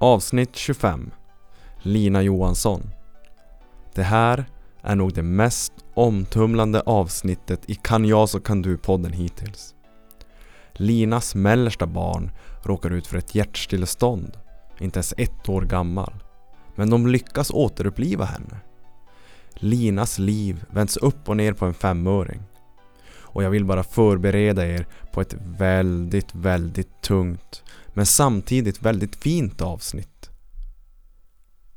Avsnitt 25 Lina Johansson Det här är nog det mest omtumlande avsnittet i Kan jag så kan du-podden hittills. Linas mellersta barn råkar ut för ett hjärtstillestånd, inte ens ett år gammal. Men de lyckas återuppliva henne. Linas liv vänds upp och ner på en femöring. Och jag vill bara förbereda er på ett väldigt, väldigt tungt men samtidigt väldigt fint avsnitt.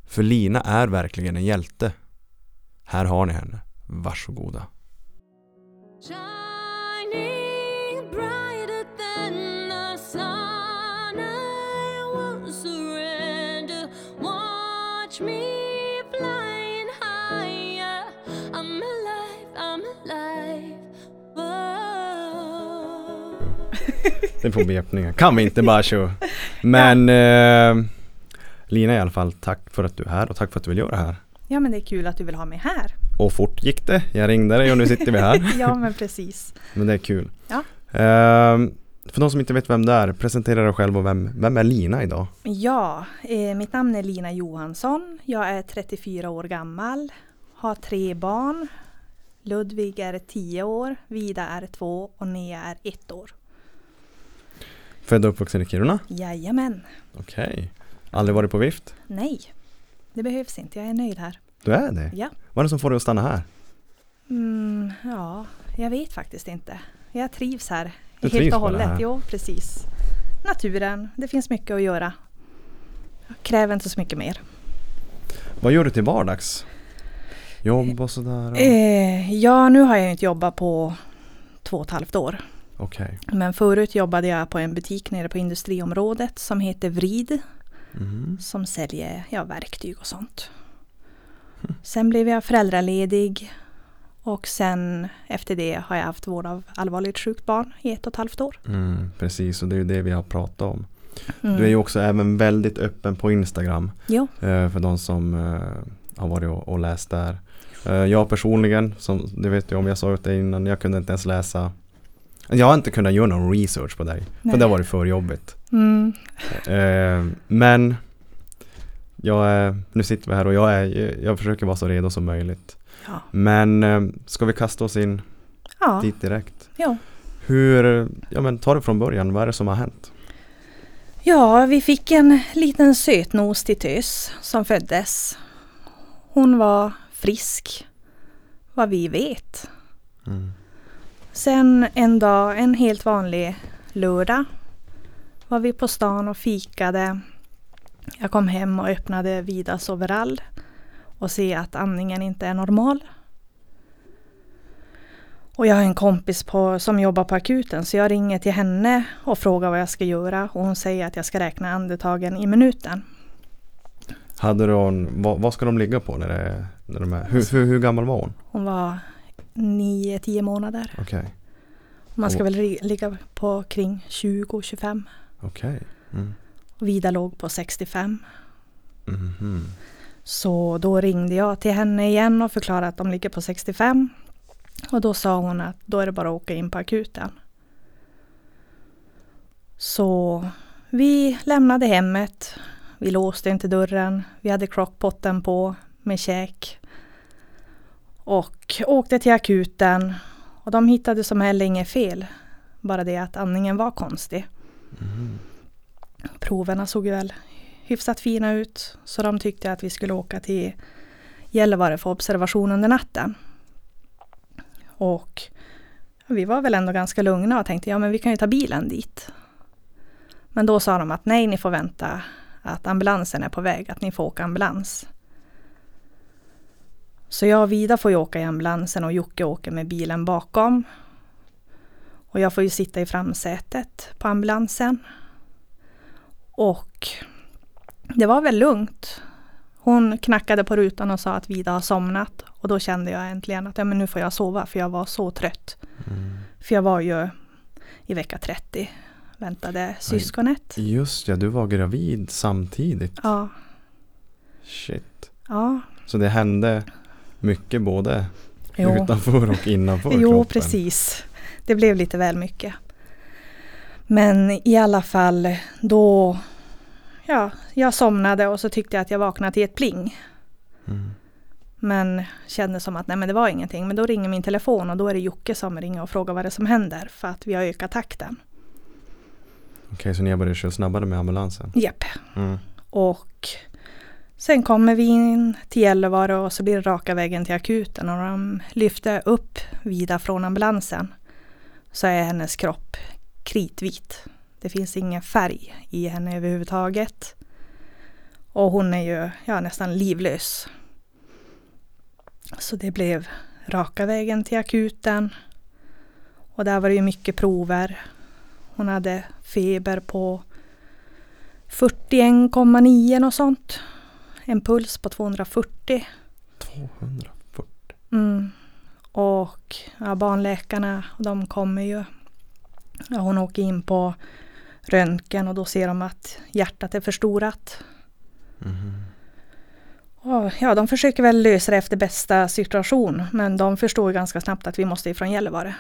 För Lina är verkligen en hjälte. Här har ni henne. Varsågoda. Shining Det får bli öppningen. Kan vi inte bara köra? Men eh, Lina i alla fall, tack för att du är här och tack för att du vill göra det här. Ja men det är kul att du vill ha mig här. Och fort gick det. Jag ringde dig och nu sitter vi här. ja men precis. Men det är kul. Ja. Ehm, för de som inte vet vem det är, presentera dig själv och vem, vem är Lina idag? Ja, eh, mitt namn är Lina Johansson. Jag är 34 år gammal. Har tre barn. Ludvig är 10 år, Vida är 2 och Nea är 1 år. Född och uppvuxen i Kiruna? Jajamän. Okej. Aldrig varit på vift? Nej, det behövs inte. Jag är nöjd här. Du är det? Ja. Vad är det som får dig att stanna här? Mm, ja, jag vet faktiskt inte. Jag trivs här. Du helt trivs och hållet. här? Jo, precis. Naturen, det finns mycket att göra. Jag kräver inte så mycket mer. Vad gör du till vardags? Jobb och sådär? och- Eh, ja, nu har jag inte jobbat på två och ett halvt år. Okej. Men förut jobbade jag på en butik nere på industriområdet som heter Vrid. Mhm. Som säljer ja, verktyg och sånt. Sen blev jag föräldraledig. Och sen efter det har jag haft vård av allvarligt sjukt barn i ett och ett halvt år. Mm, precis, och det är ju det vi har pratat om. Mm. Du är ju också även väldigt öppen på Instagram. Jo, eh, För de som eh, har varit och, läst där. Eh, Jag personligen, som du vet ju om jag sa dig innan, jag kunde inte ens läsa jag har inte kunnat göra någon research på dig. För det har varit för jobbigt. mm, Eh, men jag är, nu sitter vi här och jag, är, jag försöker vara så redo som möjligt. ja. Men eh, ska vi kasta oss in Ja, dit direkt? ja. Hur, ja men ta det från början, vad är det som har hänt? ja, vi fick en liten sötnos till tös som föddes. Hon var frisk, vad vi vet. Mm. Sen en dag, en helt vanlig lördag, var vi på stan och fikade. Jag kom hem och öppnade Vidas overall och se att andningen inte är normal. Och jag har en kompis på, som jobbar på akuten så jag ringer till henne och frågar vad jag ska göra och hon säger att jag ska räkna andetagen i minuten. Hade hon, vad, vad ska de ligga på när, det, när de är, hur, hur, hur gammal var hon? Hon var 9-10 månader. Okej, Man ska Och- väl ligga på kring 20-25. okej. Mm. Vida låg på 65. Mhm. Så då ringde jag till henne igen och förklarade att de ligger på 65. Och då sa hon att då är det bara att åka in på akuten. Så vi lämnade hemmet. Vi låste inte dörren. Vi hade crockpotten på med käk. Och åkte till akuten. Och de hittade som heller inget fel. Bara det att andningen var konstig. Mhm. Proverna såg väl hyfsat fina ut. Så de tyckte att vi skulle åka till Gällivare för observation under natten. Och vi var väl ändå ganska lugna och tänkte ja men vi kan ju ta bilen dit. Men då sa de att nej ni får vänta att ambulansen är på väg, att ni får åka ambulans. Så jag och Vida får ju åka i ambulansen och Jocke åker med bilen bakom. Och jag får ju sitta i framsätet på ambulansen. Och det var väl lugnt. Hon knackade på rutan och sa att Vida har somnat. Och då kände jag äntligen att ja, men nu får jag sova för jag var så trött. Mm. För jag var ju i vecka 30. Väntade syskonet. Just ja, du var gravid samtidigt. Ja, Shit. ja. Så det hände mycket både Jo, utanför och innanför jo kroppen. precis. Det blev lite väl mycket. Men i alla fall då ja, jag somnade och så tyckte jag att jag vaknade till ett pling. Mm. Men kände som att nej men det var ingenting. Men då ringer min telefon och då är det Jocke som ringer och frågar vad det är som händer. För att vi har ökat takten. Okej, så ni har börjat köra snabbare med ambulansen? Japp. Mm. Och sen kommer vi in till Gällivare och så blir det raka vägen till akuten. Och de lyfter upp Vida från ambulansen. Så är hennes kropp kritvit. Det finns ingen färg i henne överhuvudtaget. Och hon är ju ja, nästan livlös. Så det blev raka vägen till akuten. Och där var det ju mycket prover. Hon hade feber på 41,9 och sånt. En puls på 240. 240. Mm. Och ja, barnläkarna, de kommer ju. Ja, hon åker in på röntgen och då ser de att hjärtat är förstorat. Mhm. Och, ja, de försöker väl lösa det efter bästa situation. Men de förstår ganska snabbt att vi måste ifrån Gällivare.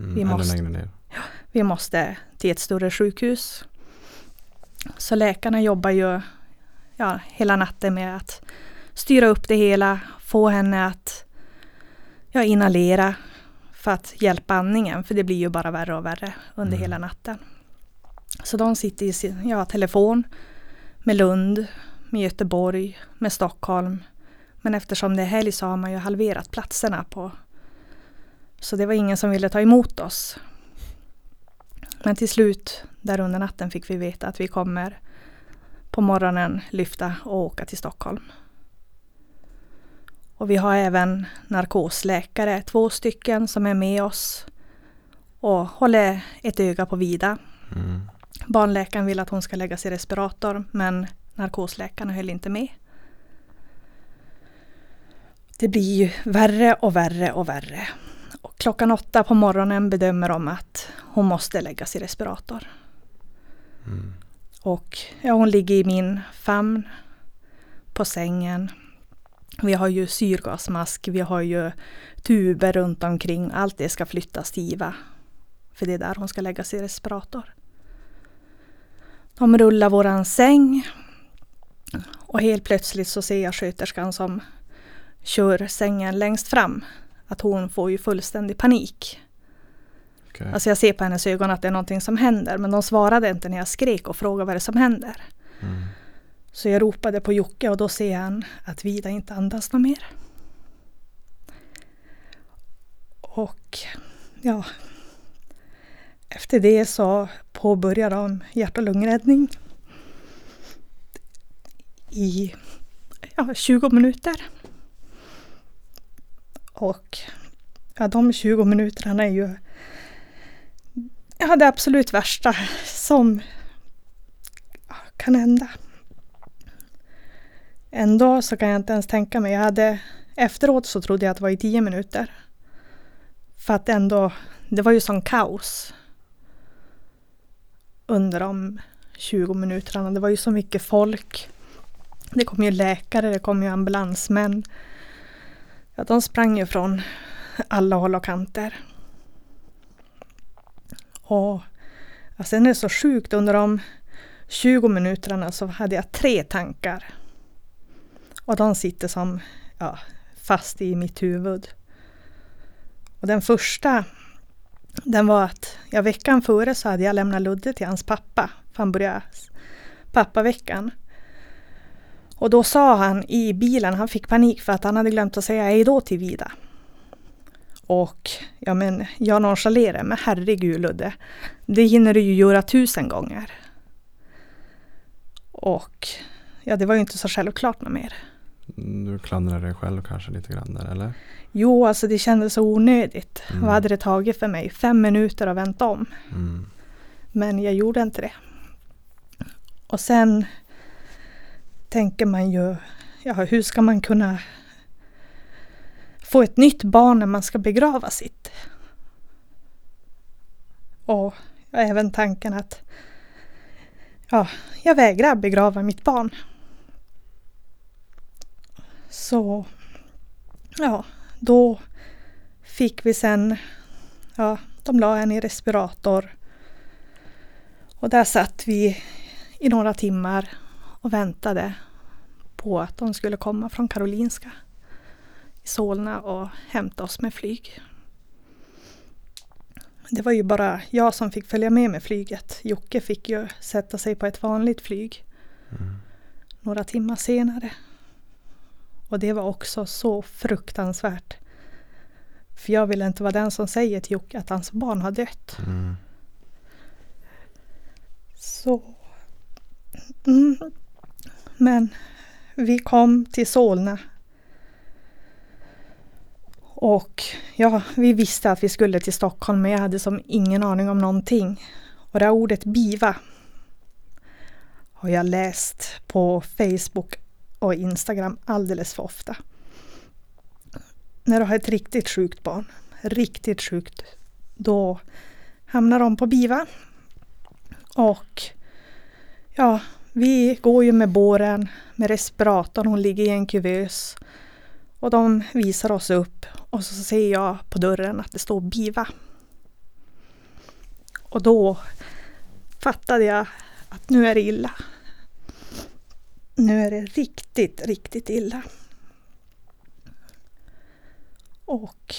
Mm. Vi måste- ner. Vi måste till ett större sjukhus. Så läkarna jobbar ju ja, hela natten med att styra upp det hela, få henne att ja, inhalera för att hjälpa andningen. För det blir ju bara värre och värre under Mm. hela natten. Så de sitter i sin ja, telefon med Lund, med Göteborg, med Stockholm. Men eftersom det är helg så har man ju halverat platserna på så det var ingen som ville ta emot oss. Men till slut, där under natten fick vi veta att vi kommer på morgonen lyfta och åka till Stockholm. Och vi har även narkosläkare, två stycken som är med oss och håller ett öga på Vida. Mm. Barnläkaren vill att hon ska läggas i respirator men narkosläkaren höll inte med. Det blir ju värre och värre och värre. Och klockan åtta på morgonen bedömer de att hon måste läggas i respirator. Mm. Och ja, hon ligger i min famn på sängen. Vi har ju syrgasmask, vi har ju tuber runt omkring. Allt det ska flyttas till IVA. För det är där hon ska läggas i respirator. De rullar våran säng. Och helt plötsligt så ser jag sköterskan som kör sängen längst fram. Att hon får ju fullständig panik. Okej. Alltså jag ser på hennes ögon att det är någonting som händer. Men de svarade inte när jag skrek och frågade vad det är som händer. Mm. Så jag ropade på Jocke och då ser han att Vida inte andas något mer. Och ja, efter det så påbörjade de hjärt och lungräddning i ja, 20 minuter. Och ja, de 20 minuterna är ju jag det absolut värsta som kan hända. Ändå så kan jag inte ens tänka mig. Jag hade, efteråt så trodde jag att det var i tio minuter. För att ändå, det var ju sån kaos. Under de 20 minuterna. Det var ju så mycket folk. Det kom ju läkare, det kom ju ambulansmän. Ja, de sprang ju från alla håll och kanter. Och ja, alltså, sen är det så sjukt, under de 20 minuterna så hade jag tre tankar. Och de sitter som ja, fast i mitt huvud. Och den första, den var att ja, veckan före så hade jag lämnat Ludde till hans pappa. För han började pappaveckan. Och då sa han i bilen, han fick panik för att han hade glömt att säga hej då till Vida. Och ja men jag nonchalerar, men herregud Ludde. Det hinner du ju göra tusen gånger. Och ja, det var ju inte så självklart något mer. Du klandrar dig själv kanske lite grann där eller? Jo, alltså det kändes så onödigt. Mm. Vad hade det tagit för mig? Fem minuter att vänta om. Mm. Men jag gjorde inte det. Och sen tänker man ju, ja hur ska man kunna få ett nytt barn när man ska begrava sitt? Och även tanken att ja, jag vägrar begrava mitt barn. Så ja, då fick vi sen, ja, de la henne i respirator. Och där satt vi i några timmar och väntade på att de skulle komma från Karolinska Solna och hämta oss med flyg. Det var ju bara jag som fick följa med med flyget. Jocke fick ju sätta sig på ett vanligt flyg några timmar senare. Och det var också så fruktansvärt. För jag vill inte vara den som säger till Jocke att hans barn har dött. Mm. Så... Mm. Men vi kom till Solna. Och ja, vi visste att vi skulle till Stockholm men jag hade som ingen aning om någonting. Och det här ordet BIVA har jag läst på Facebook och Instagram alldeles för ofta. När du har ett riktigt sjukt barn, riktigt sjukt, då hamnar de på BIVA. Och ja, vi går ju med båren med respiratorn, hon ligger i en kuvös. Och de visar oss upp och så ser jag på dörren att det står BIVA. Och då fattade jag att nu är det illa. Nu är det riktigt, riktigt illa. Och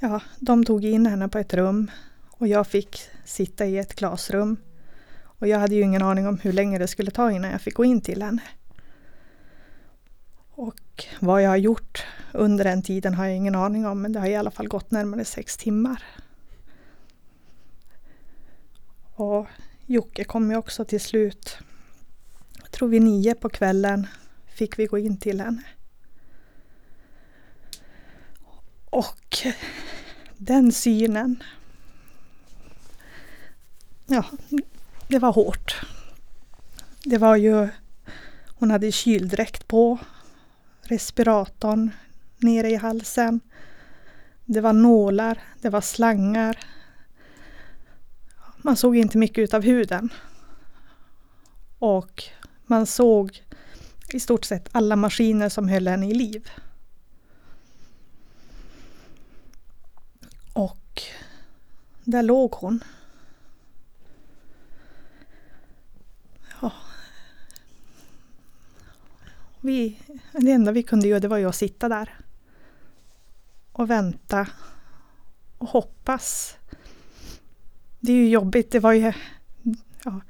ja, de tog in henne på ett rum och jag fick sitta i ett glasrum. Och jag hade ju ingen aning om hur länge det skulle ta innan jag fick gå in till henne. Och vad jag har gjort under den tiden har jag ingen aning om men det har i alla fall gått närmare sex timmar. Och Jocke kom ju också till slut. Jag tror vid nio på kvällen fick vi gå in till henne. Och den synen. Ja, det var hårt. Det var ju, hon hade kyldräkt på, respiratorn nere i halsen. Det var nålar, det var slangar. Man såg inte mycket utav huden. Och man såg i stort sett alla maskiner som höll henne i liv. Och där låg hon. Ja. Vi, det enda vi kunde göra det var ju att sitta där. Och vänta. Och hoppas. Det är ju jobbigt. Det var ju... Ja,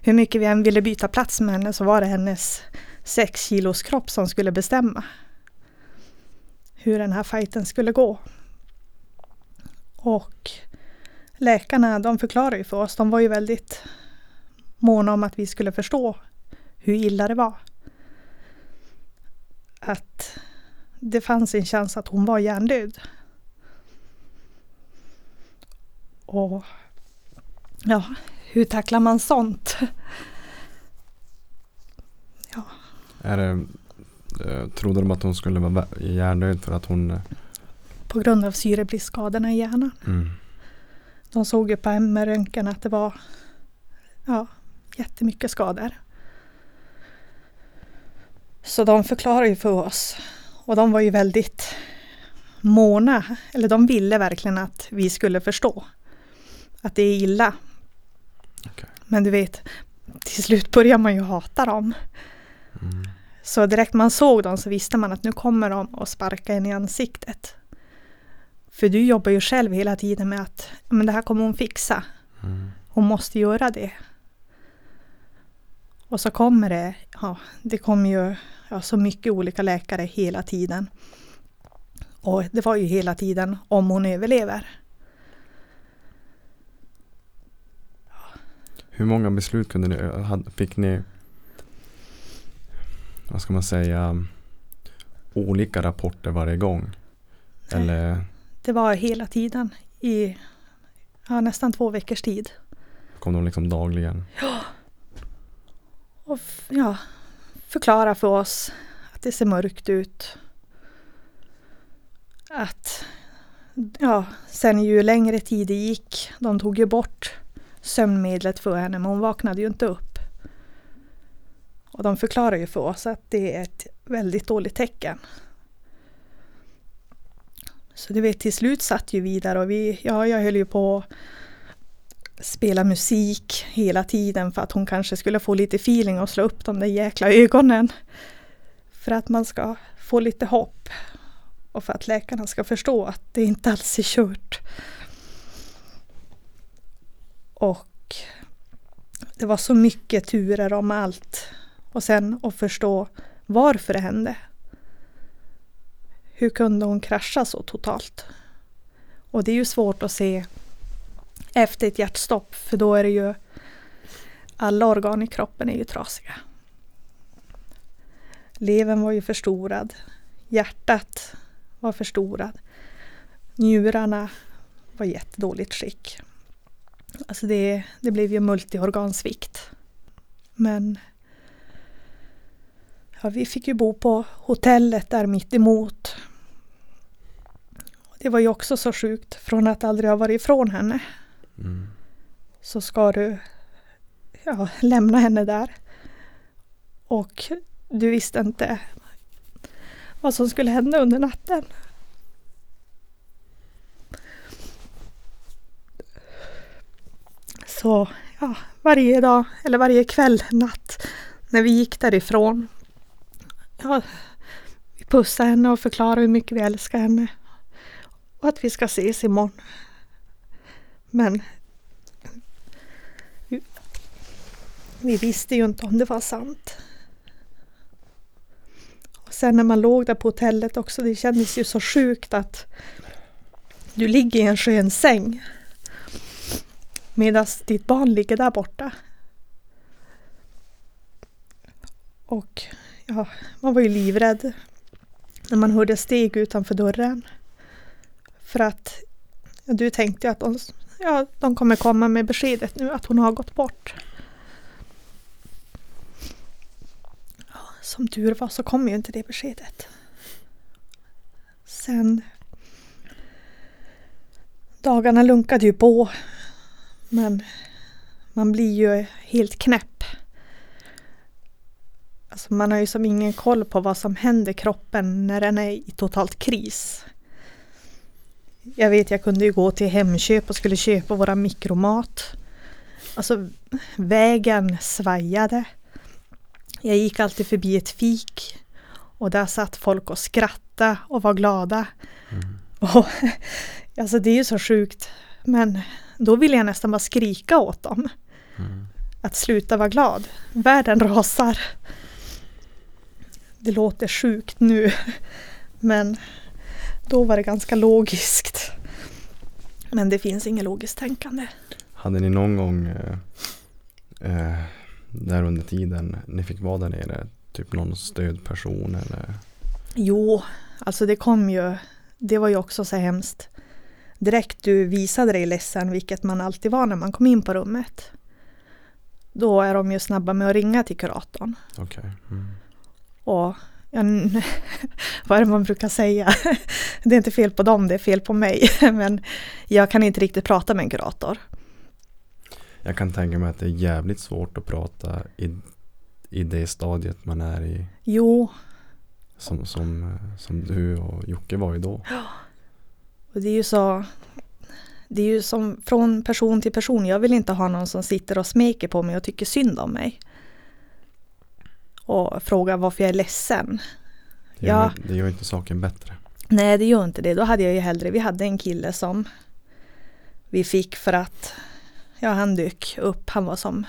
hur mycket vi än ville byta plats med henne så var det hennes sex kilos kropp som skulle bestämma hur den här fighten skulle gå. Och läkarna de förklarade ju för oss, de var ju väldigt måna om att vi skulle förstå hur illa det var. Att det fanns en chans att hon var hjärndöd. Och ja, hur tacklar man sånt? Ja, Är det, eh, trodde de att hon skulle vara hjärndöd för att hon... eh, på grund av syrebristskadorna i hjärnan. Mm. De såg ju på MR-röntgen att det var ja, jättemycket skador. Så de förklarade ju för oss. Och de var ju väldigt måna, eller de ville verkligen att vi skulle förstå att det är illa. Okej. Men du vet, till slut börjar man ju hata dem. Mm. Så direkt man såg dem så visste man att nu kommer de att sparka en i ansiktet. För du jobbar ju själv hela tiden med att men det här kommer hon fixa. Mm. Hon måste göra det. Och så kommer det, ja, det kommer ju ja, så mycket olika läkare hela tiden. Och det var ju hela tiden om hon överlever. Hur många beslut kunde ni, eh, fick ni, vad ska man säga, olika rapporter varje gång? Eller Det var hela tiden i ja, nästan två veckors tid. kom de liksom dagligen? Och ja, förklara för oss att det ser mörkt ut. Att ja, sen ju längre tid det gick, de tog ju bort sömnmedlet för henne men hon vaknade ju inte upp. Och de förklarar ju för oss att det är ett väldigt dåligt tecken. Så du vet till slut satt ju vi där och vi, ja jag höll ju på spela musik hela tiden för att hon kanske skulle få lite feeling och slå upp de där jäkla ögonen. För att man ska få lite hopp. Och för att läkarna ska förstå att det inte alls är kört. Och det var så mycket turer om allt. Och sen att förstå varför det hände. Hur kunde hon krascha så totalt? Och det är ju svårt att se efter ett hjärtstopp för då är det ju alla organ i kroppen är ju trasiga. Levern var ju förstorad. Hjärtat var förstorad. Njurarna var i jättedåligt skick. Alltså det, det blev ju multiorgansvikt. Men ja, vi fick ju bo på hotellet där mitt emot. Det var ju också så sjukt från att aldrig ha varit ifrån henne. Mm. Så ska du ja, lämna henne där. Och du visste inte vad som skulle hända under natten. Så ja, varje dag, eller varje kväll, natt, när vi gick därifrån. Ja, vi pussade henne och förklarade hur mycket vi älskar henne. Och att vi ska ses imorgon. Men vi, visste ju inte om det var sant. Och sen när man låg där på hotellet också, det kändes ju så sjukt att du ligger i en skön säng medan ditt barn ligger där borta. Och ja, man var ju livrädd när man hörde steg utanför dörren. För att ja, du tänkte ju att de, ja, de kommer komma med beskedet nu att hon har gått bort. Ja, som tur var så kom ju inte det beskedet. Sen Dagarna lunkade ju på. Men man blir ju helt knäpp. Alltså man har ju som ingen koll på vad som händer kroppen när den är i totalt kris. Jag vet, jag kunde ju gå till Hemköp och skulle köpa våra mikromat. Alltså vägen svajade. Jag gick alltid förbi ett fik och där satt folk och skrattade och var glada. Och, alltså det är ju så sjukt. Men då ville jag nästan bara skrika åt dem. Att sluta vara glad. Världen rasar. Det låter sjukt nu. Men då var det ganska logiskt. Men det finns inget logiskt tänkande. Hade ni någon gång eh, eh, där under tiden ni fick vara där nere, typ någon stödperson eller? Jo, alltså det kom ju. Det var ju också så hemskt. Direkt du visade dig ledsen, vilket man alltid var när man kom in på rummet. Då är de ju snabba med att ringa till kuratorn. Okej. Mm. Och ja, vad är det man brukar säga? Det är inte fel på dem, det är fel på mig. Men jag kan inte riktigt prata med en kurator. Jag kan tänka mig att det är jävligt svårt att prata i, i det stadiet man är i. Jo, Som, som, eh, som du och Jocke var i då. och det är ju så. Det är ju som från person till person. Jag vill inte ha någon som sitter och smeker på mig och tycker synd om mig. Och frågar varför jag är ledsen. Det gör, Ja. det gör inte saken bättre. Nej, det gör inte det. Då hade jag ju hellre, vi hade en kille som vi fick för att ja, han dök upp. Han var som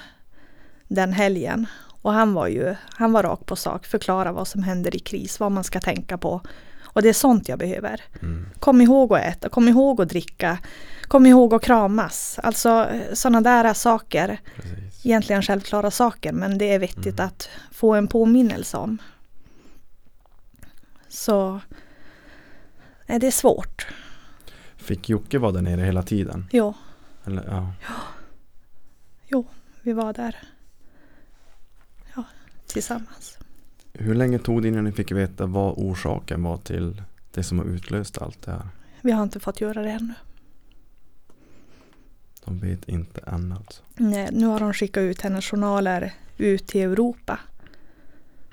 den helgen. Och han var ju, han var rak på sak, förklara vad som händer i kris, vad man ska tänka på. Och det är sånt jag behöver. Mm. Kom ihåg att äta, kom ihåg att dricka, kom ihåg att kramas. Alltså sådana där saker. Precis. Egentligen självklara saker, men det är vettigt Mm. att få en påminnelse om. Så nej, det är svårt. Fick Jocke vara där nere hela tiden? Jo, Eller, ja. jo, vi var där. Ja, tillsammans. Hur länge tog det innan ni fick veta vad orsaken var till det som har utlöst allt det här? Vi har inte fått göra det ännu. De vet inte än alltså. Nej, nu har de skickat ut hennes journaler ut till Europa.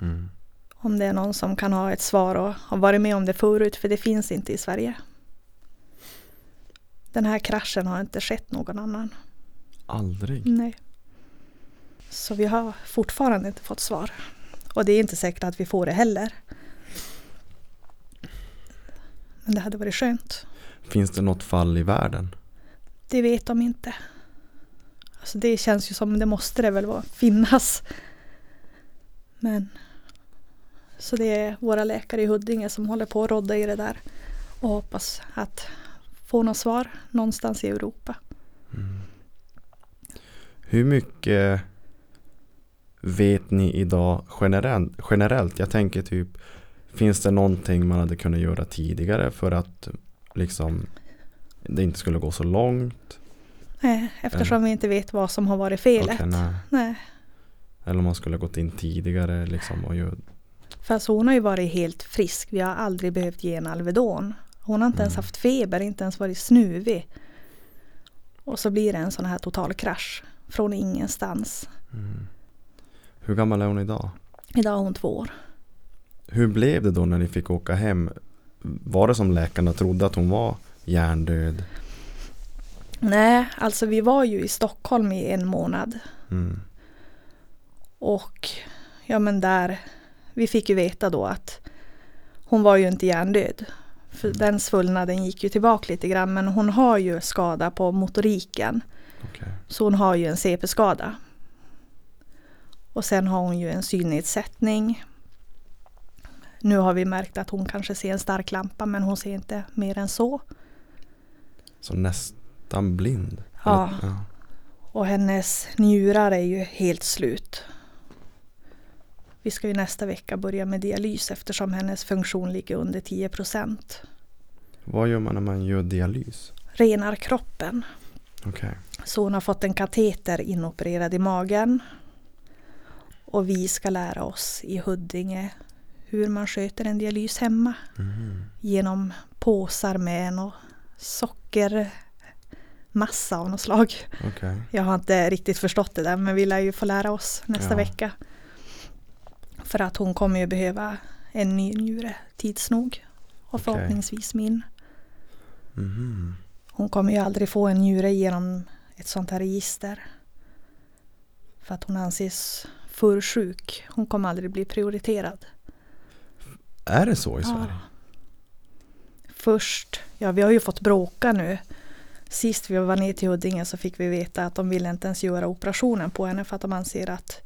Mm. Om det är någon som kan ha ett svar och har varit med om det förut, för det finns inte i Sverige. Den här kraschen har inte skett någon annan. Aldrig? Nej. Så vi har fortfarande inte fått svar. Och det är inte säkert att vi får det heller. Men det hade varit skönt. Finns det något fall i världen? Det vet de inte. Alltså det känns ju som det måste det väl vara, finnas. Men så det är våra läkare i Huddinge som håller på att rodda i det där och hoppas att få något svar någonstans i Europa. Mm. Hur mycket vet ni idag generellt? generellt? Jag tänker typ, finns det någonting man hade kunnat göra tidigare för att liksom det inte skulle gå så långt? Nej, eftersom vi inte vet vad som har varit felet. Okej, nej. Nej, Eller om man skulle gått in tidigare liksom och gjort fast hon har ju varit helt frisk. Vi har aldrig behövt ge en Alvedon. Hon har inte ens Mm. haft feber, inte ens varit snuvig. Och så blir det en sån här total krasch från ingenstans. Hur gammal är hon idag? Idag är hon två år. Hur blev det då när ni fick åka hem? Var det som läkarna trodde att hon var hjärndöd? Nej, alltså vi var ju i Stockholm i en månad. Mm. Och ja men där, vi fick ju veta då att hon var ju inte hjärndöd. För den svullnaden gick ju tillbaka lite grann men hon har ju skada på motoriken. Okej. Så hon har ju en CP-skada. Och sen har hon ju en synnedsättning. Nu har vi märkt att hon kanske ser en stark lampa men hon ser inte mer än så. Så nästan blind? Ja. Eller- ja. Och hennes njurar är ju helt slut. Vi ska ju nästa vecka börja med dialys eftersom hennes funktion ligger under 10 procent. Vad gör man när man gör dialys? Renar kroppen. Okej. Så hon har fått en kateter inopererad i magen. Och vi ska lära oss i Huddinge hur man sköter en dialys hemma. Mhm. Genom påsar med något sockermassa av något slag. Okej. Jag har inte riktigt förstått det där men vi lär ju få lära oss nästa Ja. vecka. För att hon kommer ju behöva en ny njure tids nog. Och Okej. förhoppningsvis min. Mhm. Hon kommer ju aldrig få en njure genom ett sånt här register. För att hon anses för sjuk. Hon kommer aldrig bli prioriterad. Är det så i Ja. Först, ja vi har ju fått bråka nu. Sist vi var ner till Huddinge så fick vi veta att de vill inte ens göra operationen på henne för att de anser att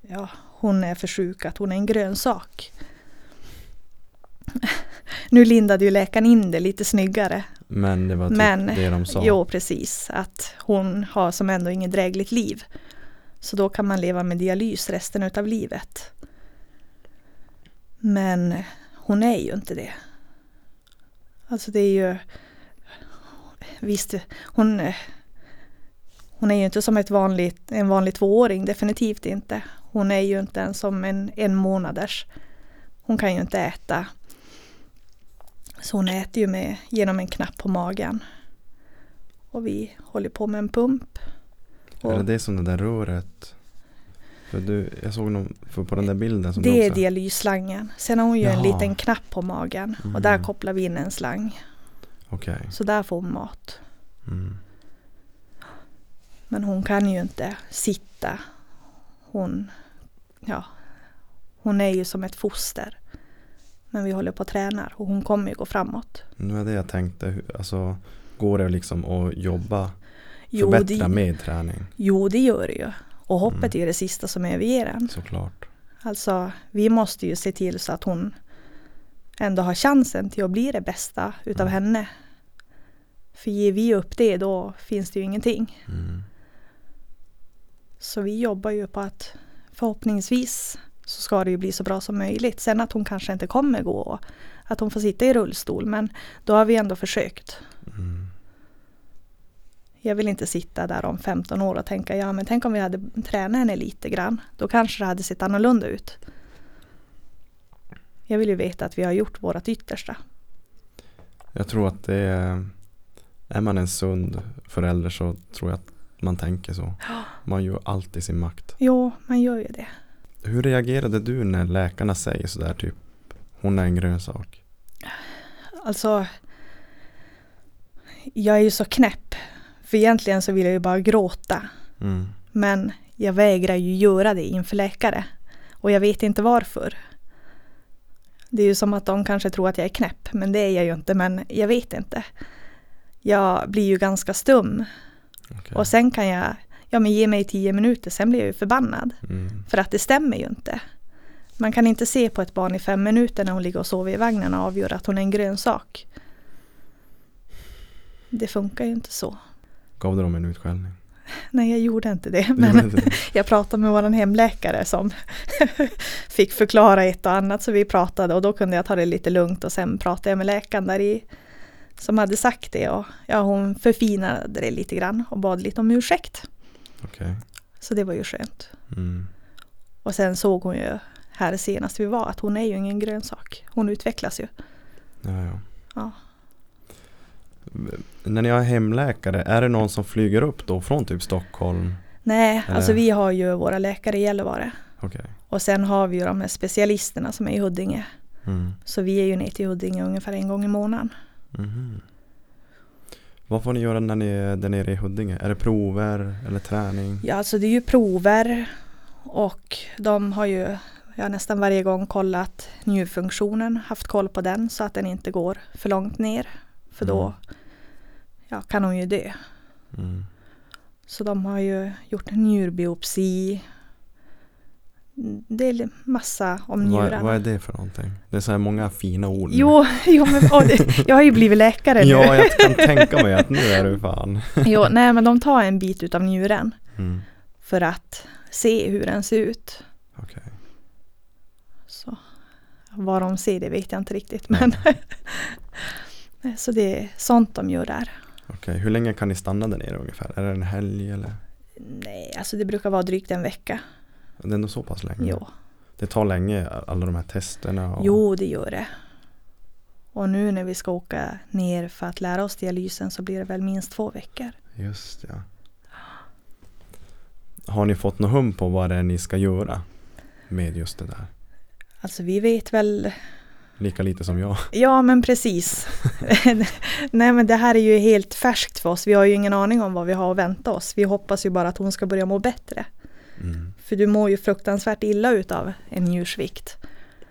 ja, hon är för sjuk, att hon är en grönsak. Nu lindade ju läkaren in det lite snyggare. Men det var typ Men, det de sa? Jo, precis. Att hon har som ändå inget drägligt liv. Så då kan man leva med dialys resten utav livet. Men hon är ju inte det. Alltså det är ju... Visst, hon, hon är ju inte som ett vanligt, en vanlig tvååring, definitivt inte. Hon är ju inte ens som en en månaders. Hon kan ju inte äta. Så hon äter ju med, genom en knapp på magen. Och vi håller på med en pump. Är det Och det som det där röret? För du, jag såg någon, för på den där bilden som det är dialysslangen. Sen har hon ju en Jaha. liten knapp på magen. Och där Mm. kopplar vi in en slang. Okej. Så där får hon mat. Mm. Men hon kan ju inte sitta. Hon, ja, hon är ju som ett foster. Men vi håller på att träna och hon kommer ju gå framåt. Nu är det jag tänkte, hur- alltså går det liksom att jobba, Jo, förbättra det, med träning? jo, det gör det ju. Och hoppet Mm. är ju det sista som överger en. Såklart. Alltså, vi måste ju se till så att hon ändå har chansen till att bli det bästa utav Mm. henne. För ger vi upp det då finns det ju ingenting. Mm. Så vi jobbar ju på att förhoppningsvis så ska det ju bli så bra som möjligt. Sen att hon kanske inte kommer gå och att hon får sitta i rullstol men då har vi ändå försökt. Mm. Jag vill inte sitta där om 15 år och tänka ja men tänk om vi hade tränat henne lite grann. Då kanske det hade sett annorlunda ut. Jag vill ju veta att vi har gjort vårt yttersta. Jag tror att det är, är man en sund förälder så tror jag att man tänker så. Man gör allt i sin makt. Jo, man gör ju det. Hur reagerade du när läkarna säger sådär typ, hon är en grönsak? Alltså, jag är ju så knäpp. För egentligen så vill jag ju bara gråta. Mm. Men jag vägrar ju göra det inför läkare. Och jag vet inte varför. Det är ju som att de kanske tror att jag är knäpp, men det är jag ju inte, men jag vet inte. Jag blir ju ganska stum okej. och sen kan jag, ja men ge mig tio minuter, sen blir jag ju förbannad. Mm. För att det stämmer ju inte. Man kan inte se på ett barn i fem minuter när hon ligger och sover i vagnen och avgöra att hon är en grönsak. Det funkar ju inte så. Gav du dem en utskällning? Nej, jag gjorde inte det. Du Men inte det? jag pratade med vår hemläkare som fick förklara ett och annat så vi pratade och då kunde jag ta det lite lugnt och sen pratade jag med läkaren där i som hade sagt det och ja, hon förfinade det lite grann och bad lite om ursäkt. Okej. Så det var ju skönt. Mm. Och sen såg hon ju här senast vi var att hon är ju ingen grönsak. Hon utvecklas ju. Ja, ja. Ja. När ni har hemläkare, är det någon som flyger upp då från typ Stockholm? Nej, Eller? alltså vi har ju våra läkare i Gällivare. Okej. Och sen har vi ju de här specialisterna som är i Huddinge. Mm. Så vi är ju ner till Huddinge ungefär en gång i månaden. Mhm. Vad får ni göra när ni är där nere i Huddinge? Är det prover eller träning? Ja, alltså det är ju prover och de har ju ja, nästan varje gång kollat njurfunktionen, haft koll på den så att den inte går för långt ner. För då Mm. ja, kan hon ju dö. Mm. Så de har ju gjort njurbiopsi. Det är massa om Vad, njurarna. vad är det för någonting? Det är så här många fina ord nu. Jo, jo men, det, jag har ju blivit läkare nu. Ja, jag kan tänka mig att nu är du fan. Jo, nej men de tar en bit utav njuren Mm. för att se hur den ser ut. Okej. Så vad de ser det vet jag inte riktigt. Men så det är sånt de gör där. Okej, hur länge kan ni stanna där nere ungefär? Är det en helg eller? Nej, alltså det brukar vara drygt en vecka. Det är ändå så pass länge? Jo, Det tar länge, alla de här testerna? Och... jo det gör det. Och nu när vi ska åka ner för att lära oss dialysen så blir det väl minst två veckor. Just ja. Har ni fått något hum på vad det är ni ska göra med just det där? Alltså vi vet väl, Lika lite som jag. ja men precis. Nej men det här är ju helt färskt för oss. Vi har ju ingen aning om vad vi har att vänta oss. Vi hoppas ju bara att hon ska börja må bättre. Mm. För du mår ju fruktansvärt illa utav en njursvikt.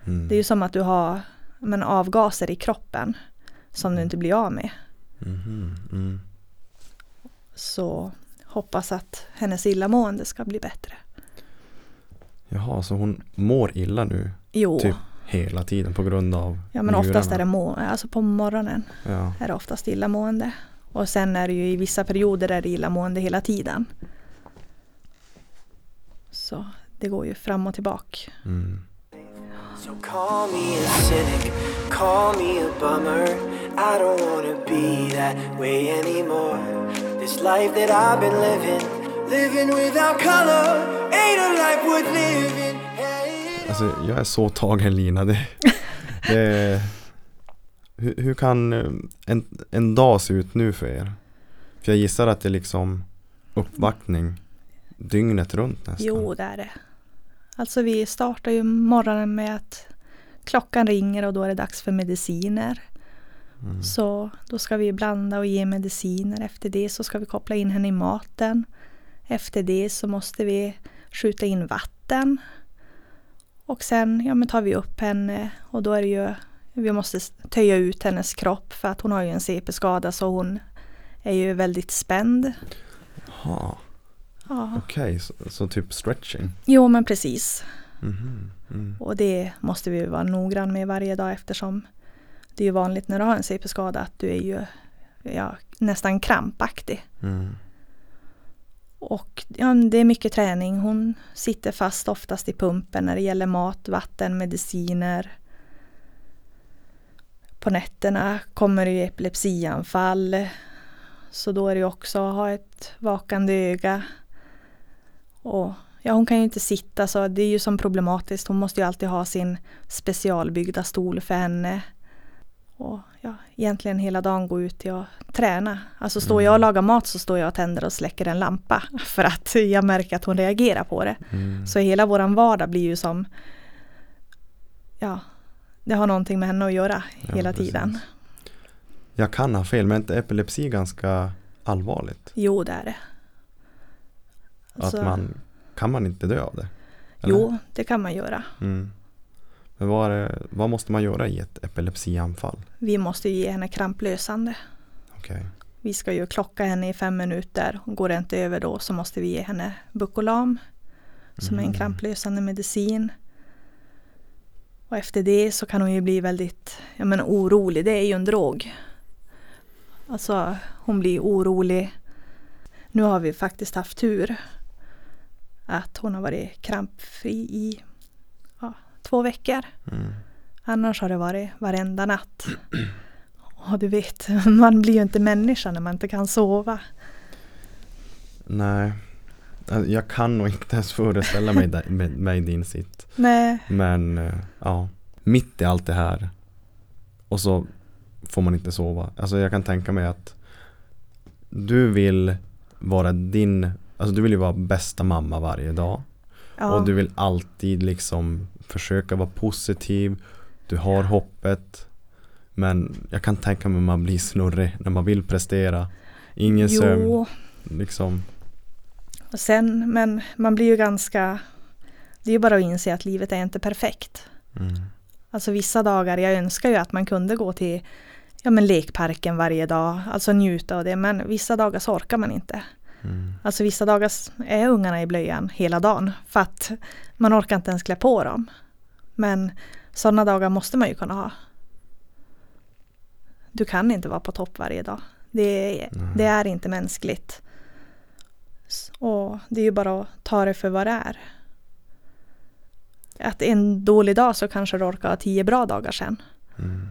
Mm. Det är ju som att du har men, avgaser i kroppen som du inte blir av med. Mhm, Mm. Så hoppas att hennes illamående ska bli bättre. Jaha, så hon mår illa nu Jo, Typ hela tiden på grund av ja men oftast njurarna? är det må, alltså på morgonen Ja, är det oftast illamående. Och sen är det ju i vissa perioder är det illamående hela tiden. Så det går ju fram och tillbaka. mm. So call me a cynic, call me a bummer. I don't wanna be that way anymore. This life that I've been living, living without color, ain't a life worth living. Alltså jag är så tagen Lina. Det, det, hur, hur kan eh, en, en dag se ut nu för er? För jag gissar att det är liksom uppvaktning dygnet runt nästan. Jo, det är det. Alltså vi startar ju morgonen med att klockan ringer och då är det dags för mediciner. Mm. Så då ska vi blanda och ge mediciner. Efter det så ska vi koppla in henne i maten. Efter det så måste vi skjuta in vatten. Och sen ja, men tar vi upp henne och då är det ju vi måste töja ut hennes kropp för att hon har ju en CP-skada så hon är ju väldigt spänd. Jaha, Ja. okej, så, så typ stretching. Jo men precis. Mhm, Mm. Och det måste vi vara noggrann med varje dag eftersom det är ju vanligt när du har en CP-skada att du är ju ja, nästan krampaktig. Mm. Och ja, det är mycket träning. Hon sitter fast oftast i pumpen när det gäller mat, vatten, mediciner. På nätterna kommer det ju epilepsianfall. Så då är det också att ha ett vakande öga. Och ja, hon kan ju inte sitta så det är ju som problematiskt. Hon måste ju alltid ha sin specialbyggda stol för henne. Och ja, egentligen hela dagen gå ut att träna. Alltså står jag och lagar mat så står jag och tänder och släcker en lampa. För att jag märker att hon reagerar på det. Mm. Så hela våran vardag blir ju som Ja, det har någonting med henne att göra Ja, hela precis. tiden. Jag kan ha fel, men är inte epilepsi ganska allvarligt? Jo, det är det. Alltså, Att man, kan man inte dö av det? Eller? Jo, det kan man göra. Mm. Men vad, vad måste man göra i ett epilepsianfall? Vi måste ge henne kramplösande. Okej. Vi ska ju klocka henne i fem minuter. Går det inte över då så måste vi ge henne Bucolam som är en Mm. kramplösande medicin. Och efter det så kan hon ju bli väldigt ja, men orolig. Det är ju en drog. Alltså hon blir orolig. Nu har vi faktiskt haft tur. Att hon har varit krampfri i två veckor. Mm. Annars har det varit varenda natt. Och du vet, man blir ju inte människa när man inte kan sova. Nej. Alltså, Jag kan nog inte ens föreställa mig, det- med, mig din sitt. Nej, Men eh, ja, mitt i allt det här och så får man inte sova. Alltså jag kan tänka mig att du vill vara din, alltså du vill ju vara bästa mamma varje dag. ja, Och du vill alltid liksom försöka vara positiv. Du har hoppet. Men jag kan tänka mig att man blir snurrig när man vill prestera. Ingen sömn. jo, Liksom. och sen, men man blir ju ganska, det är ju bara att inse att livet är inte perfekt. Mm. Alltså vissa dagar, jag önskar ju att man kunde gå till ja, men lekparken varje dag, alltså njuta av det, men vissa dagar så orkar man inte. Mm. Alltså vissa dagar är ungarna i blöjan hela dagen för att man orkar inte ens klä på dem. Men sådana dagar måste man ju kunna ha. Du kan inte vara på topp varje dag. Det är, Nej. det är inte mänskligt. Och det är ju bara att ta det för vad det är. Att en dålig dag så kanske du orkar ha tio bra dagar sen. Mm.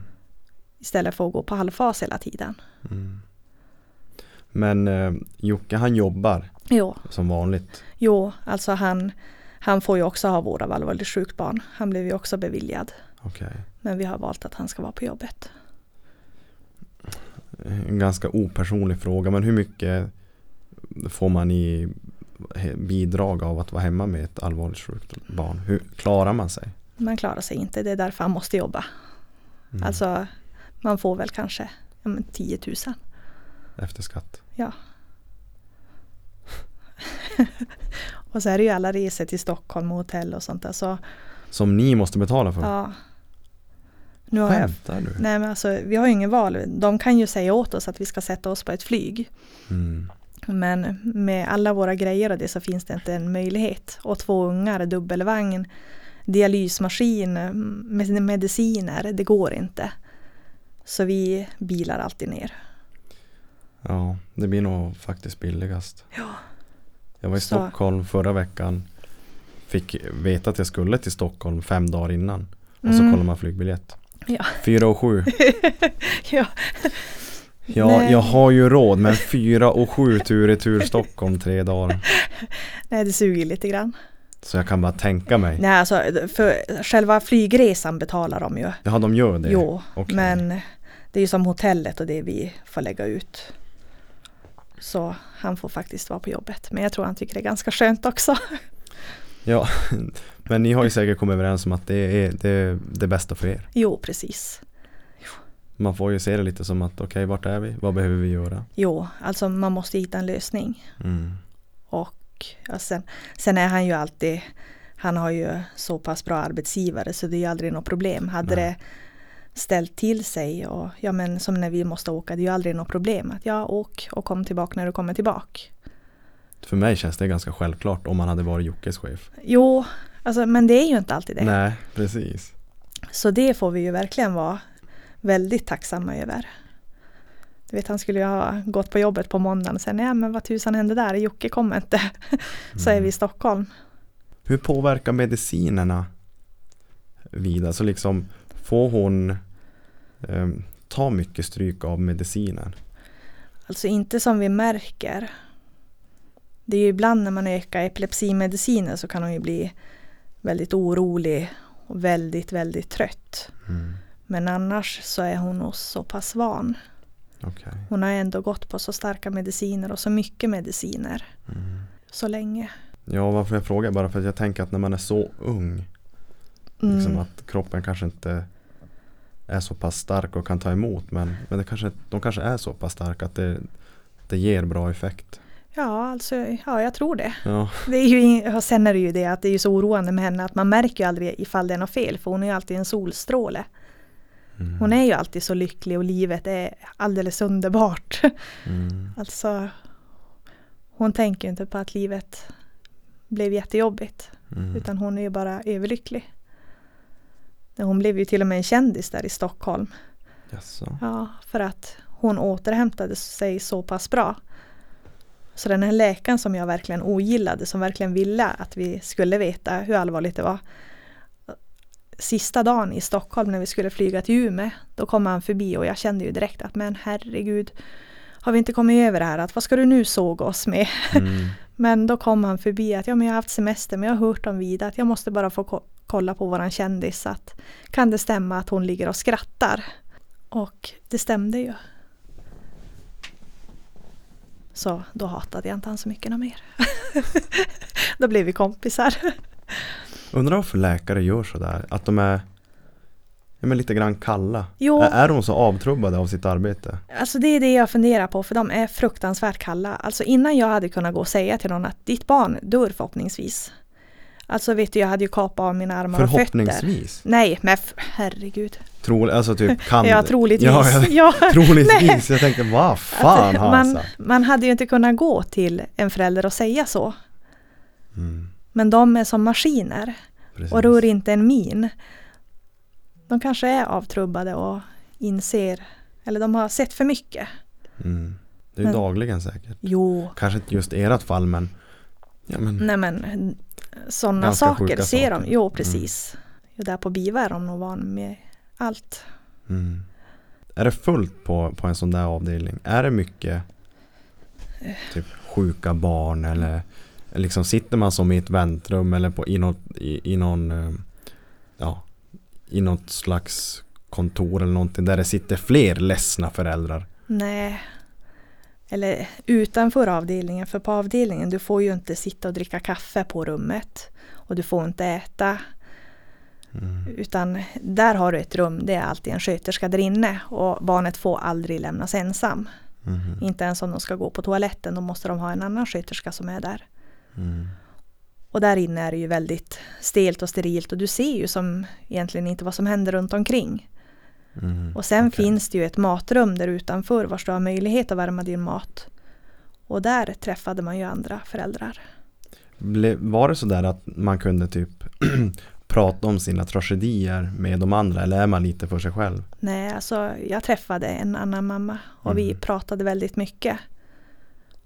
Istället för att gå på halvfas hela tiden. Mm. Men eh, Jocke han jobbar Jo, som vanligt. jo alltså han, han får ju också ha vård av allvarligt sjukt barn. Han blev ju också beviljad. Okej. Men vi har valt att han ska vara på jobbet. En ganska opersonlig fråga men hur mycket får man i bidrag av att vara hemma med ett allvarligt sjukt barn? Hur klarar man sig? Man klarar sig inte, det är därför han måste jobba. Mm. Alltså man får väl kanske ja, men 10 000. Efter skatt? Ja. och så är det ju alla resor till Stockholm och hotell och sånt där. Så Som ni måste betala för? ja. Nu har Skämtar du? nej men alltså vi har ju ingen val. De kan ju säga åt oss att vi ska sätta oss på ett flyg. Mm. Men med alla våra grejer och det så finns det inte en möjlighet. Och två ungar, dubbelvagn, dialysmaskin, med mediciner, det går inte. Så vi bilar alltid ner. Ja, det blir nog faktiskt billigast. Ja. Jag var i Så- Stockholm förra veckan. Fick veta att jag skulle till Stockholm fem dagar innan. Och så Mm. kollar man flygbiljett. Ja. Fyra och sju. ja. Ja, Nej. jag har ju råd men fyra och sju tur i tur Stockholm tre dagar. Nej, det suger lite grann. Så jag kan bara tänka mig. Nej, alltså för själva flygresan betalar de ju. Ja, de gör det? Jo, Okej. men det är ju som hotellet och det vi får lägga ut. Så han får faktiskt vara på jobbet. Men jag tror han tycker det är ganska skönt också. Ja, men ni har ju säkert kommit överens om att det är det, är det bästa för er. Jo, precis. Man får ju se det lite som att okej, vart är vi? Vad behöver vi göra? Jo, alltså man måste hitta en lösning. Mm. Och ja, sen, sen är han ju alltid, han har ju så pass bra arbetsgivare så det är ju aldrig något problem. Hade Nej. det ställt till sig och ja men som när vi måste åka, det är ju aldrig något problem. Att ja, åk och kom tillbaka när du kommer tillbaka. För mig känns det ganska självklart om man hade varit Jockes chef. Jo, alltså, men det är ju inte alltid det. Nej, precis. Så det får vi ju verkligen vara väldigt tacksamma över. Du vet, han skulle ju ha gått på jobbet på måndagen och sen, ja men vad tusan hände där, Jocke kom inte. Så är vi i Stockholm. Hur påverkar medicinerna Vida? Så liksom får hon ehm, ta mycket stryk av medicinen? Alltså inte som vi märker. Det är ju ibland när man ökar epilepsimediciner så kan hon ju bli väldigt orolig och väldigt, väldigt trött. Mm. Men annars så är hon nog så pass van. Okej. Hon har ändå gått på så starka mediciner och så mycket mediciner Mm. så länge. Ja, varför jag frågar bara för att jag tänker att när man är så ung liksom Mm. att kroppen kanske inte är så pass stark och kan ta emot men, men det kanske, de kanske är så pass starka att det, det ger bra effekt. Ja, alltså, ja, jag tror det. Ja. det är ju, sen är det ju det att det är så oroande med henne att man märker ju aldrig ifall det är något fel för hon är ju alltid en solstråle. Mm. Hon är ju alltid så lycklig och livet är alldeles underbart. Mm. Alltså, hon tänker inte på att livet blev jättejobbigt. Mm. Utan hon är ju bara överlycklig. Hon blev ju till och med en kändis där i Stockholm. Jaså. Ja, för att hon återhämtade sig så pass bra. Så den här läkaren som jag verkligen ogillade, som verkligen ville att vi skulle veta hur allvarligt det var. Sista dagen i Stockholm när vi skulle flyga till Umeå, då kom han förbi och jag kände ju direkt att men herregud, har vi inte kommit över det här? Att vad ska du nu såga oss med? Mm. Men då kom han förbi att ja, men jag har haft semester men jag har hört om Vida att jag måste bara få kolla på våran kändis. Att, kan det stämma att hon ligger och skrattar? Och det stämde ju. Så då hatade jag inte han så mycket något mer. då blev vi kompisar. Undrar varför läkare gör sådär? Att de är men lite grann kalla. Jo. Är, är de så avtrubbade av sitt arbete? Alltså det är det jag funderar på för de är fruktansvärt kalla. Alltså innan jag hade kunnat gå och säga till någon att ditt barn dör förhoppningsvis. Alltså vet du, jag hade ju kapat av mina armar och fötter. Förhoppningsvis. Nej, men herregud. Tro, alltså typ kan... Ja, troligtvis. Ja, jag, Ja, troligtvis. Jag tänkte vad fan han man, man hade ju inte kunnat gå till en förälder och säga så. Mm, Men de är som maskiner precis. och rör inte en min. De kanske är avtrubbade och inser, eller de har sett för mycket. Mm. Det är Men- dagligen säkert. Jo, Kanske inte just ert fall men... Ja men... nej men sådana saker ser de. Jo, precis. Jo, där på BIVA är de nog van med allt. Mm. Är det fullt på, på en sån där avdelning? Är det mycket typ sjuka barn eller liksom sitter man som i ett väntrum eller på, i, något, i, i någon eh, ja, i något slags kontor eller någonting där det sitter fler ledsna föräldrar? Nej. Eller utanför avdelningen, för på avdelningen du får ju inte sitta och dricka kaffe på rummet. Och du får inte äta. Mm. Utan där har du ett rum, det är alltid en sköterska där inne. Och barnet får aldrig lämnas ensam. Mhm. Inte ens om de ska gå på toaletten, då måste de ha en annan sköterska som är där. Mm. Och där inne är det ju väldigt stelt och sterilt och du ser ju som egentligen inte vad som händer runt omkring. Mm. Och sen Okej. finns det ju ett matrum där utanför vars du har möjlighet att värma din mat. Och där träffade man ju andra föräldrar. Ble, var det sådär att man kunde typ prata om sina tragedier med de andra eller är man lite för sig själv? Nej, alltså jag träffade en annan mamma och vi Mm. pratade väldigt mycket.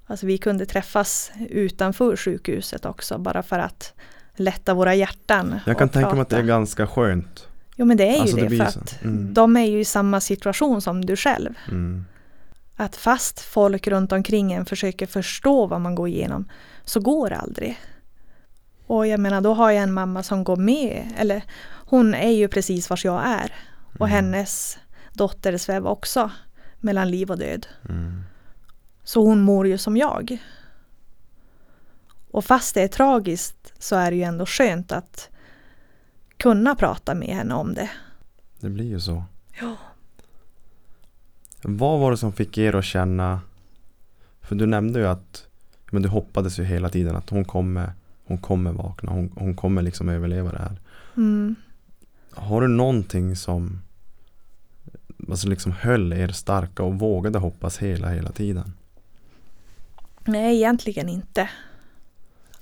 Alltså vi kunde träffas utanför sjukhuset också bara för att lätta våra hjärtan. Jag kan tänka mig att det är prata. ganska skönt. Jo men det är Alltså, ju det det, för att Mm. de är ju i samma situation som du själv. Mm. Att fast folk runt omkring en försöker förstå vad man går igenom så går det aldrig. Och jag menar då har jag en mamma som går med, eller hon är ju precis vars jag är. Och Mm. hennes dotter svävar också mellan liv och död. Mm. Så hon mår ju som jag. Och fast det är tragiskt så är det ju ändå skönt att kunna prata med henne om det. Det blir ju så. Ja. Vad var det som fick er att känna För du nämnde ju att Men du hoppades ju hela tiden att hon kommer Hon kommer vakna, hon, hon kommer liksom överleva det här Mm. Har du någonting som Alltså liksom höll er starka och vågade hoppas hela hela tiden Nej, egentligen inte.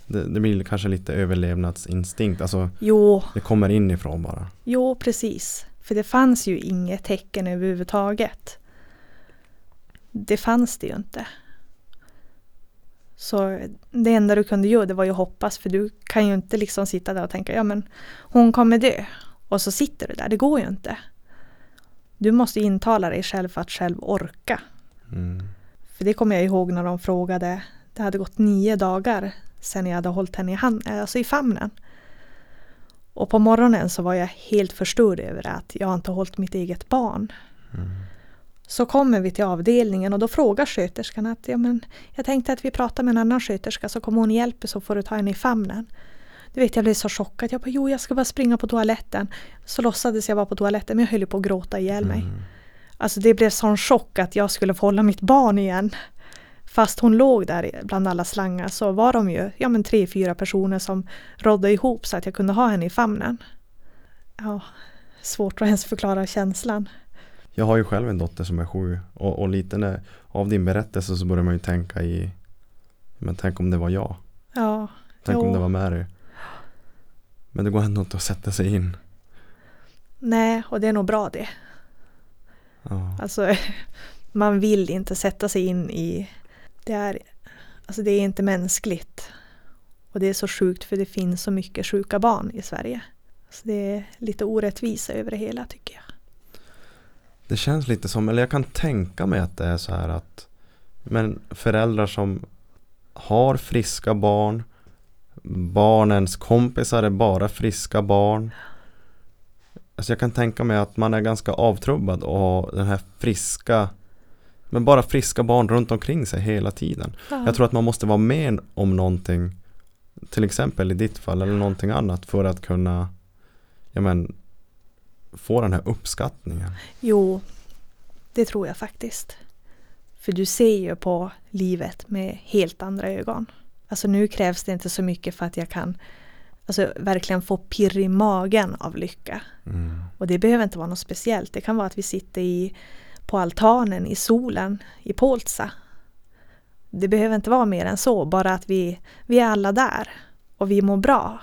Det, det blir kanske lite överlevnadsinstinkt Alltså Jo, det kommer inifrån bara Jo, precis. För det fanns ju inget tecken överhuvudtaget. Det fanns det ju inte. Så det enda du kunde göra det var ju att hoppas för du kan ju inte liksom sitta där och tänka ja men hon kommer dö. Och så sitter du där, det går ju inte. Du måste intala dig själv för att själv orka. mm. För det kommer jag ihåg när de frågade, det hade gått nio dagar sedan jag hade hållit henne i, hand, alltså i famnen. Och på morgonen så var jag helt förstörd över att jag inte hållit mitt eget barn. Mm. Så kommer vi till avdelningen och då frågar sköterskan att ja, men jag tänkte att vi pratar med en annan sköterska så kommer hon hjälpa så får du ta henne i famnen. Du vet jag blev så chockad. Jag bara jo jag ska bara springa på toaletten. Så låtsades jag vara på toaletten men jag höll på att gråta ihjäl mig. Mm. Alltså det blev sån chock att jag skulle få hålla mitt barn igen. Fast hon låg där bland alla slangar så var de ju ja, men tre, fyra personer som rådde ihop så att jag kunde ha henne i famnen. Ja, svårt att ens förklara känslan. Jag har ju själv en dotter som är sju och, och lite när, av din berättelse så börjar man ju tänka i Men tänk om det var jag Ja, Tänk om Jo. det var Mary Men det går ändå inte att sätta sig in nej, och det är nog bra det. ja. Alltså, man vill inte sätta sig in i... Det är, alltså det är inte mänskligt. Och det är så sjukt för det finns så mycket sjuka barn i Sverige. Så det är lite orättvisa över det hela tycker jag. Det känns lite som, eller jag kan tänka mig att det är så här att Men föräldrar som har friska barn Barnens kompisar är bara friska barn Alltså jag kan tänka mig att man är ganska avtrubbad och den här friska men bara friska barn runt omkring sig hela tiden Ja. Jag tror att man måste vara med om någonting Till exempel i ditt fall eller någonting annat för att kunna Ja men Få den här uppskattningen Jo, det tror jag faktiskt. För du ser ju på livet med helt andra ögon. Alltså nu krävs det inte så mycket för att jag kan alltså, verkligen få pirr i magen av lycka. mm. Och det behöver inte vara något speciellt. Det kan vara att vi sitter i, på altanen i solen i Poltsa. Det behöver inte vara mer än så, bara att vi, vi är alla där och vi mår bra.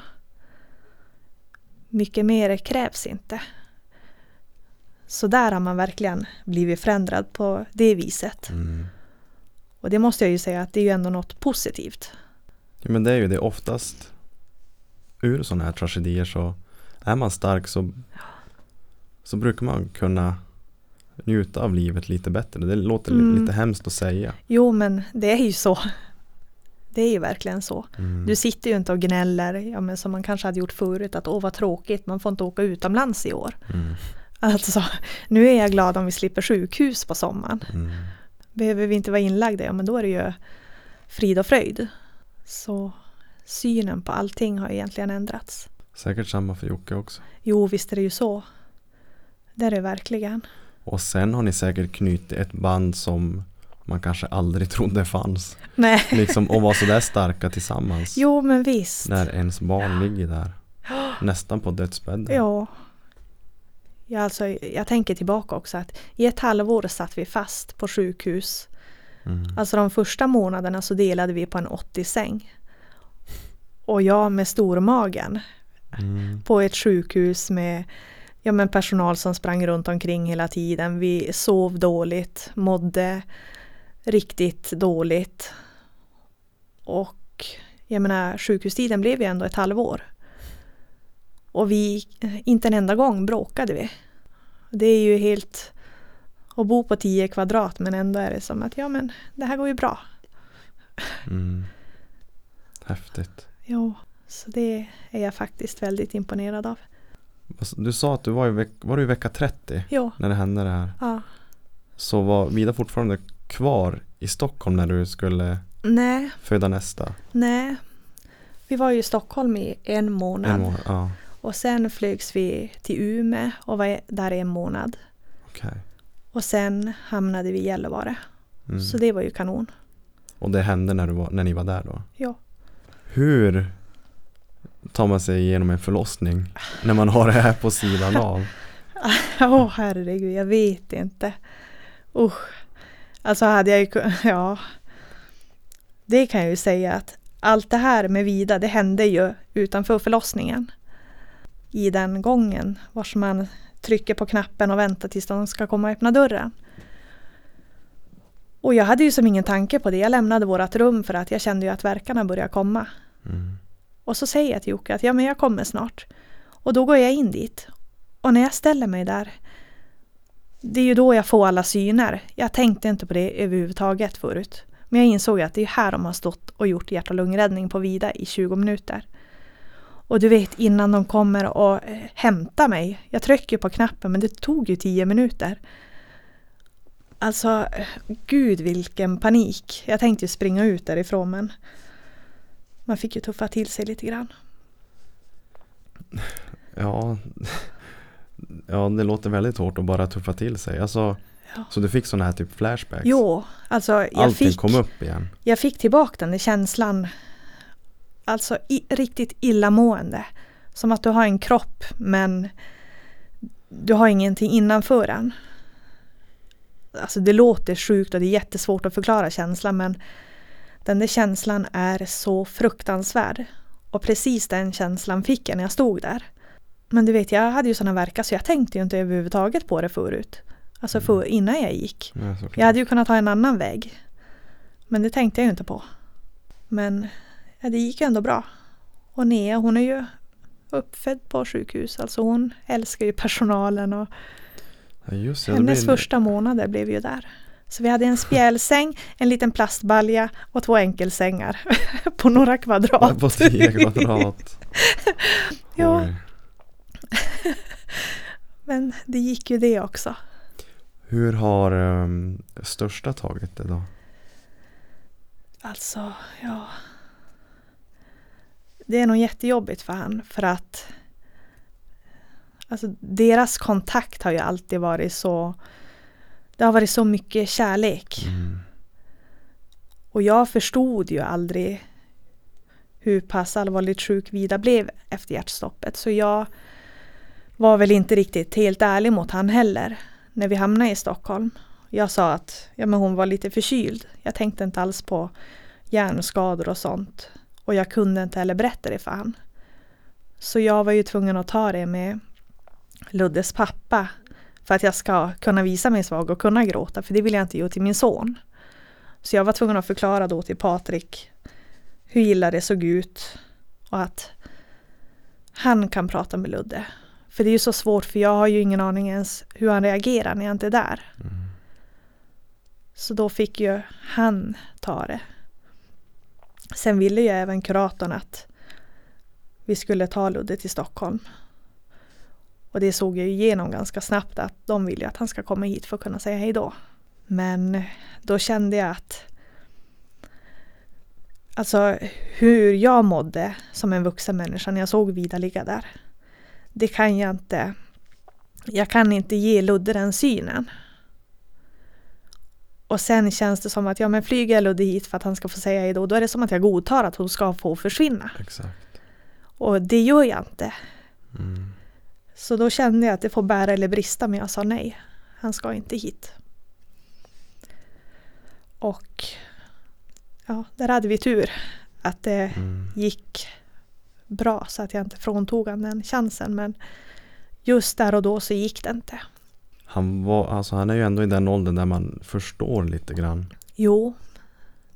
Mycket mer krävs inte. Så där har man verkligen blivit förändrad på det viset. Mm. Och det måste jag ju säga att det är ju ändå något positivt. Ja, men det är ju det oftast Ur sådana här tragedier så Är man stark så Så brukar man kunna Njuta av livet lite bättre Det låter Mm. lite hemskt att säga Jo, men det är ju så. Det är ju verkligen så. mm. Du sitter ju inte och gnäller, ja, men som man kanske hade gjort förut, att åh vad tråkigt, man får inte åka utomlands i år. Mm. Alltså, nu är jag glad om vi slipper sjukhus på sommaren. Mm. Behöver vi inte vara inlagda, ja men då är det ju frid och fröjd. Så synen på allting har egentligen ändrats. Säkert samma för Jocke också Jo, visst är det ju så. Det är det verkligen. Och sen har ni säkert knutit ett band som Man kanske aldrig trodde fanns Nej, Liksom och var sådär starka tillsammans jo men visst. När ens barn ligger där Nästan på dödsbädden Ja. Ja, alltså, jag tänker tillbaka också att i ett halvår satt vi fast på sjukhus. mm. Alltså de första månaderna så delade vi på en 80-säng. Och jag med stormagen Mm. på ett sjukhus med ja, men personal som sprang runt omkring hela tiden. Vi sov dåligt, mådde riktigt dåligt. Och jag menar sjukhustiden blev ju ändå ett halvår. Och vi, inte en enda gång bråkade vi. Det är ju helt att bo på 10 kvadrat men ändå är det som att ja men det här går ju bra. Mm. Häftigt Jo, så det är jag faktiskt väldigt imponerad av. Alltså, Du sa att du var i, veck- var du i vecka 30 Jo, när det hände det här ja. Så var Vida fortfarande kvar i Stockholm när du skulle Nej, föda nästa? nej. Vi var ju i Stockholm i en månad. En månad? Ja, Och sen flygs vi till Umeå och var där en månad. okej. Och sen hamnade vi i Gällivare. Mm. Så det var ju kanon. Och det hände när, du var, när ni var där då? Ja. Hur tar man sig igenom en förlossning när man har det här på sidan av? Åh herregud, jag vet inte. Usch. Alltså hade jag ju ja. Det kan jag ju säga att allt det här med Vida, det hände ju utanför förlossningen. I den gången vars man trycker på knappen och väntar tills de ska komma och öppna dörren. Och jag hade ju som ingen tanke på det. Jag lämnade vårt rum för att jag kände ju att verkarna började komma. Mm. Och så säger jag till Jocke att ja, men jag kommer snart. Och då går jag in dit. Och när jag ställer mig där, det är ju då jag får alla syner. Jag tänkte inte på det överhuvudtaget förut. Men jag insåg att det är här de har stått och gjort hjärt och lungräddning på Vida i 20 minuter. Och du vet innan de kommer och eh, hämtar mig. Jag trycker på knappen men det tog ju 10 minuter. Alltså, eh, gud vilken panik. Jag tänkte ju springa ut därifrån men man fick ju tuffa till sig lite grann. Ja, ja, det låter väldigt hårt att bara tuffa till sig. Alltså, Ja. Så du fick sådana här typ flashbacks? Jo, alltså jag Allting fick, kom upp igen? jag fick tillbaka den där känslan. Alltså i, riktigt illamående. Som att du har en kropp men du har ingenting innanför den. Alltså det låter sjukt och det är jättesvårt att förklara känslan men den där känslan är så fruktansvärd. Och precis den känslan fick jag när jag stod där. Men du vet, jag hade ju sådana verkar så jag tänkte ju inte överhuvudtaget på det förut. Alltså för, innan jag gick. Ja. Jag hade ju kunnat ta en annan väg. Men det tänkte jag ju inte på. Men ja, det gick ju ändå bra. Och Nea hon är ju uppfödd på sjukhus. Alltså hon älskar ju personalen och Ja, det hennes blir- första månader blev ju där. Så vi hade en spjälsäng, en liten plastbalja och två enkelsängar på några kvadrat. På 10 kvadrat. Ja. Men det gick ju det också. Hur har um, största tagit det då? Alltså, ja. Det är nog jättejobbigt för han för att alltså, deras kontakt har ju alltid varit så det har varit så mycket kärlek. Mm. Och jag förstod ju aldrig hur pass allvarligt sjuk Vida blev efter hjärtstoppet. Så jag var väl inte riktigt helt ärlig mot han heller när vi hamnade i Stockholm. Jag sa att ja, men hon var lite förkyld. Jag tänkte inte alls på hjärnskador och sånt. Och jag kunde inte heller berätta det för han. Så jag var ju tvungen att ta det med Luddes pappa. För att jag ska kunna visa mig svag och kunna gråta. För det vill jag inte göra till min son. Så jag var tvungen att förklara då till Patrik hur illa det såg ut. Och att han kan prata med Ludde. För det är ju så svårt för jag har ju ingen aning ens hur han reagerar när jag inte är där. Så då fick ju han ta det. Sen ville ju även kuratorn att vi skulle ta Ludde till Stockholm. Och det såg jag igenom ganska snabbt att de vill ju att han ska komma hit för att kunna säga hej då. Men då kände jag att Alltså hur jag mådde som en vuxen människa när jag såg Vida ligga där. Det kan jag inte. Jag kan inte ge Ludde den synen. Och sen känns det som att ja men flyger jag Ludde hit för att han ska få säga hej då, då är det som att jag godtar att hon ska få försvinna. Exakt. Och det gör jag inte. Mm. Så då kände jag att det får bära eller brista men jag sa nej. Han ska inte hit. Och ja, där hade vi tur. Att det Mm. gick bra så att jag inte fråntog han den chansen. Men just där och då så gick det inte. Han, var, alltså, han är ju ändå i den åldern där man förstår lite grann. Jo,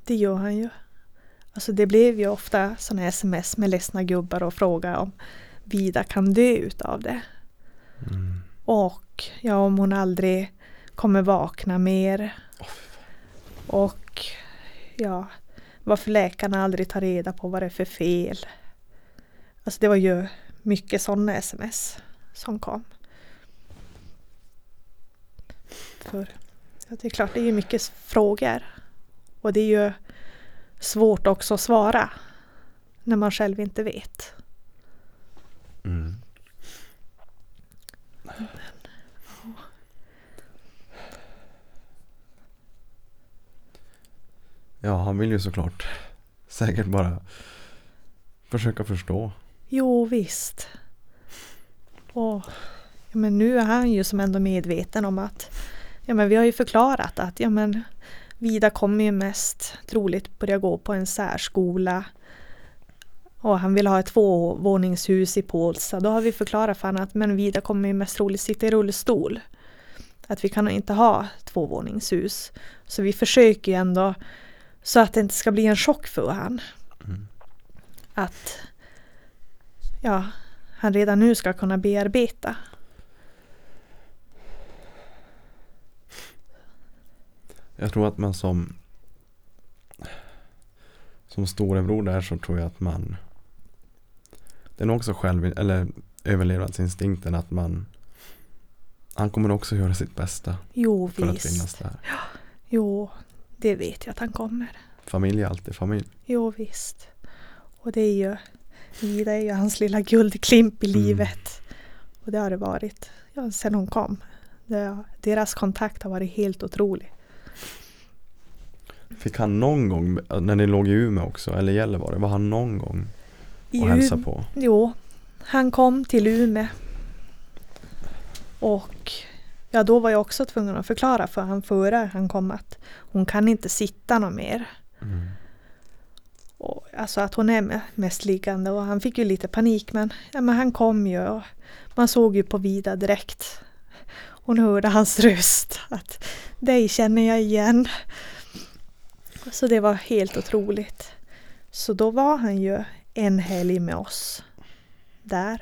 det gör han ju. Alltså det blev ju ofta sådana sms med ledsna gubbar och fråga om Vida kan dö utav det. Mm. Och ja, om hon aldrig kommer vakna mer. Och ja, varför läkarna aldrig tar reda på vad det är för fel. Alltså det var ju mycket sådana sms som kom. För ja, det är klart, det är ju mycket frågor. Och det är ju svårt också att svara när man själv inte vet. Mm. Ja, han vill ju såklart säkert bara försöka förstå. Jo visst. Och ja, men nu är han ju som ändå medveten om att ja, men vi har ju förklarat att ja, men Vida kommer ju mest troligt börja gå på en särskola. Och han vill ha ett tvåvåningshus i Pålsta. Då har vi förklarat för honom att men Vida kommer ju mest troligt sitta i rullstol. Att vi kan inte ha tvåvåningshus. Så vi försöker ju ändå så att det inte ska bli en chock för han. Att ja, han redan nu ska kunna bearbeta. Jag tror att man som som storebror där så tror jag att man det är nog också själv eller överlevnadsinstinkten att man han kommer också göra sitt bästa Jo, för att visst. finnas där. Jo, det vet jag att han kommer. Familj är alltid familj. Jo, visst. Och det är ju, Vida är ju hans lilla guldklimp i Mm. livet. Och det har det varit ja, sen hon kom. Det, deras kontakt har varit helt otrolig. Fick han någon gång, när ni låg i Umeå också, eller Gällivare, var han någon gång och Umeå- på? Jo, han kom till Umeå. Och ja, då var jag också tvungen att förklara för han före han kom att hon kan inte sitta något mer. Mm. Och, alltså att hon är me- mest liggande och han fick ju lite panik men, ja, men han kom ju och man såg ju på Vida direkt. Hon hörde hans röst att dig känner jag igen. Så det var helt otroligt. Så då var han ju en helg med oss där.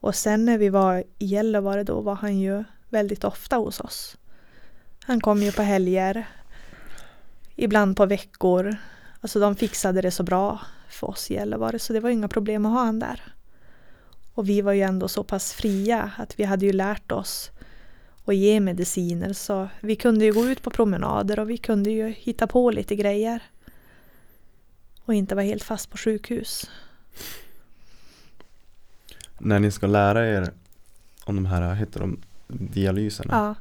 Och sen när vi var i Gällivare då var han ju väldigt ofta hos oss. Han kom ju på helger, ibland på veckor. Alltså de fixade det så bra för oss i Gällivare så det var inga problem att ha han där. Och vi var ju ändå så pass fria att vi hade ju lärt oss att ge mediciner så vi kunde ju gå ut på promenader och vi kunde ju hitta på lite grejer. Och inte vara helt fast på sjukhus. När ni ska lära er om de här, heter de dialyserna? Ja.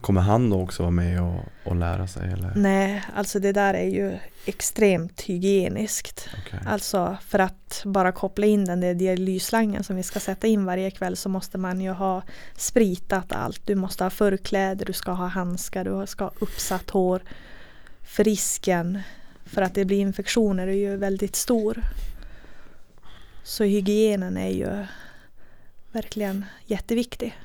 Kommer han då också vara med och, och lära sig eller? Nej, alltså det där är ju extremt hygieniskt. Okej. Alltså för att bara koppla in den där dialysslangen som vi ska sätta in varje kväll så måste man ju ha spritat allt. Du måste ha förkläder, du ska ha handskar, du ska ha uppsatt hår. För risken för att det blir infektioner är ju väldigt stor. Så hygienen är ju verkligen jätteviktig.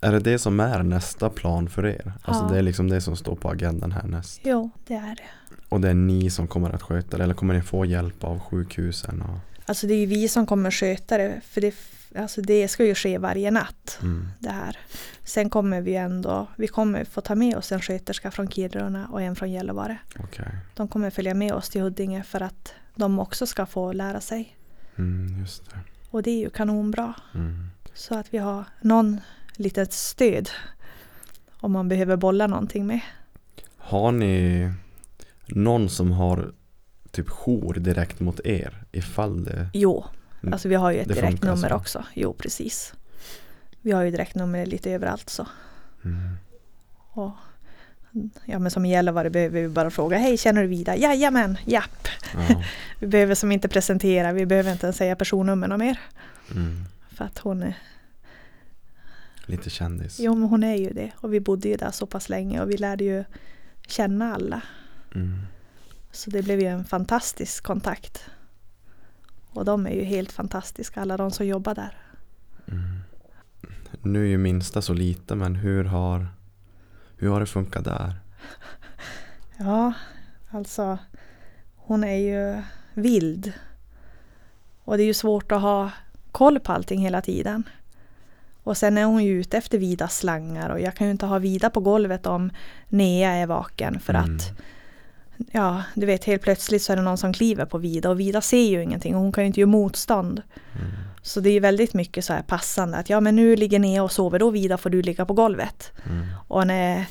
Är det det som är nästa plan för er? Alltså Ja. det är liksom det som står på agendan härnäst. Jo, det är det. Och det är ni som kommer att sköta det eller kommer ni få hjälp av sjukhusen? Och, Alltså det är ju vi som kommer sköta det för det, alltså det ska ju ske varje natt. mm, det här. Sen kommer vi ändå, vi kommer få ta med oss en sköterska från Kiruna och en från Gällivare. Okej. De kommer följa med oss till Huddinge för att de också ska få lära sig. Mm, just det. Och det är ju kanonbra. Mm. Så att vi har någon litet stöd om man behöver bolla någonting med. Har ni någon som har typ jour direkt mot er ifall det Jo, alltså vi har ju ett direktnummer så. också. Jo, precis. Vi har ju direktnummer lite överallt så. mm. Och, ja men som i Gällivare behöver vi bara fråga, hej känner du Vida? Jajamän, japp. ja. Vi behöver som inte presentera, vi behöver inte ens säga personnummer något mer. mm. För att hon är, Lite kändis. jo men hon är ju det. Och vi bodde ju där så pass länge och vi lärde ju känna alla. Mm. Så det blev ju en fantastisk kontakt. Och de är ju helt fantastiska, alla de som jobbar där. Mm. Nu är ju minsta så lite men hur har, hur har det funkat där? Ja, alltså hon är ju vild. Och det är ju svårt att ha koll på allting hela tiden. Och sen är hon ju ute efter vida slangar och jag kan ju inte ha vida på golvet om Nea är vaken för Mm. att Ja, du vet helt plötsligt så är det någon som kliver på Vida och Vida ser ju ingenting och hon kan ju inte göra motstånd. Mm. Så det är ju väldigt mycket så här passande att ja men nu ligger Nea och sover, då Vida får du ligga på golvet. Mm. Och när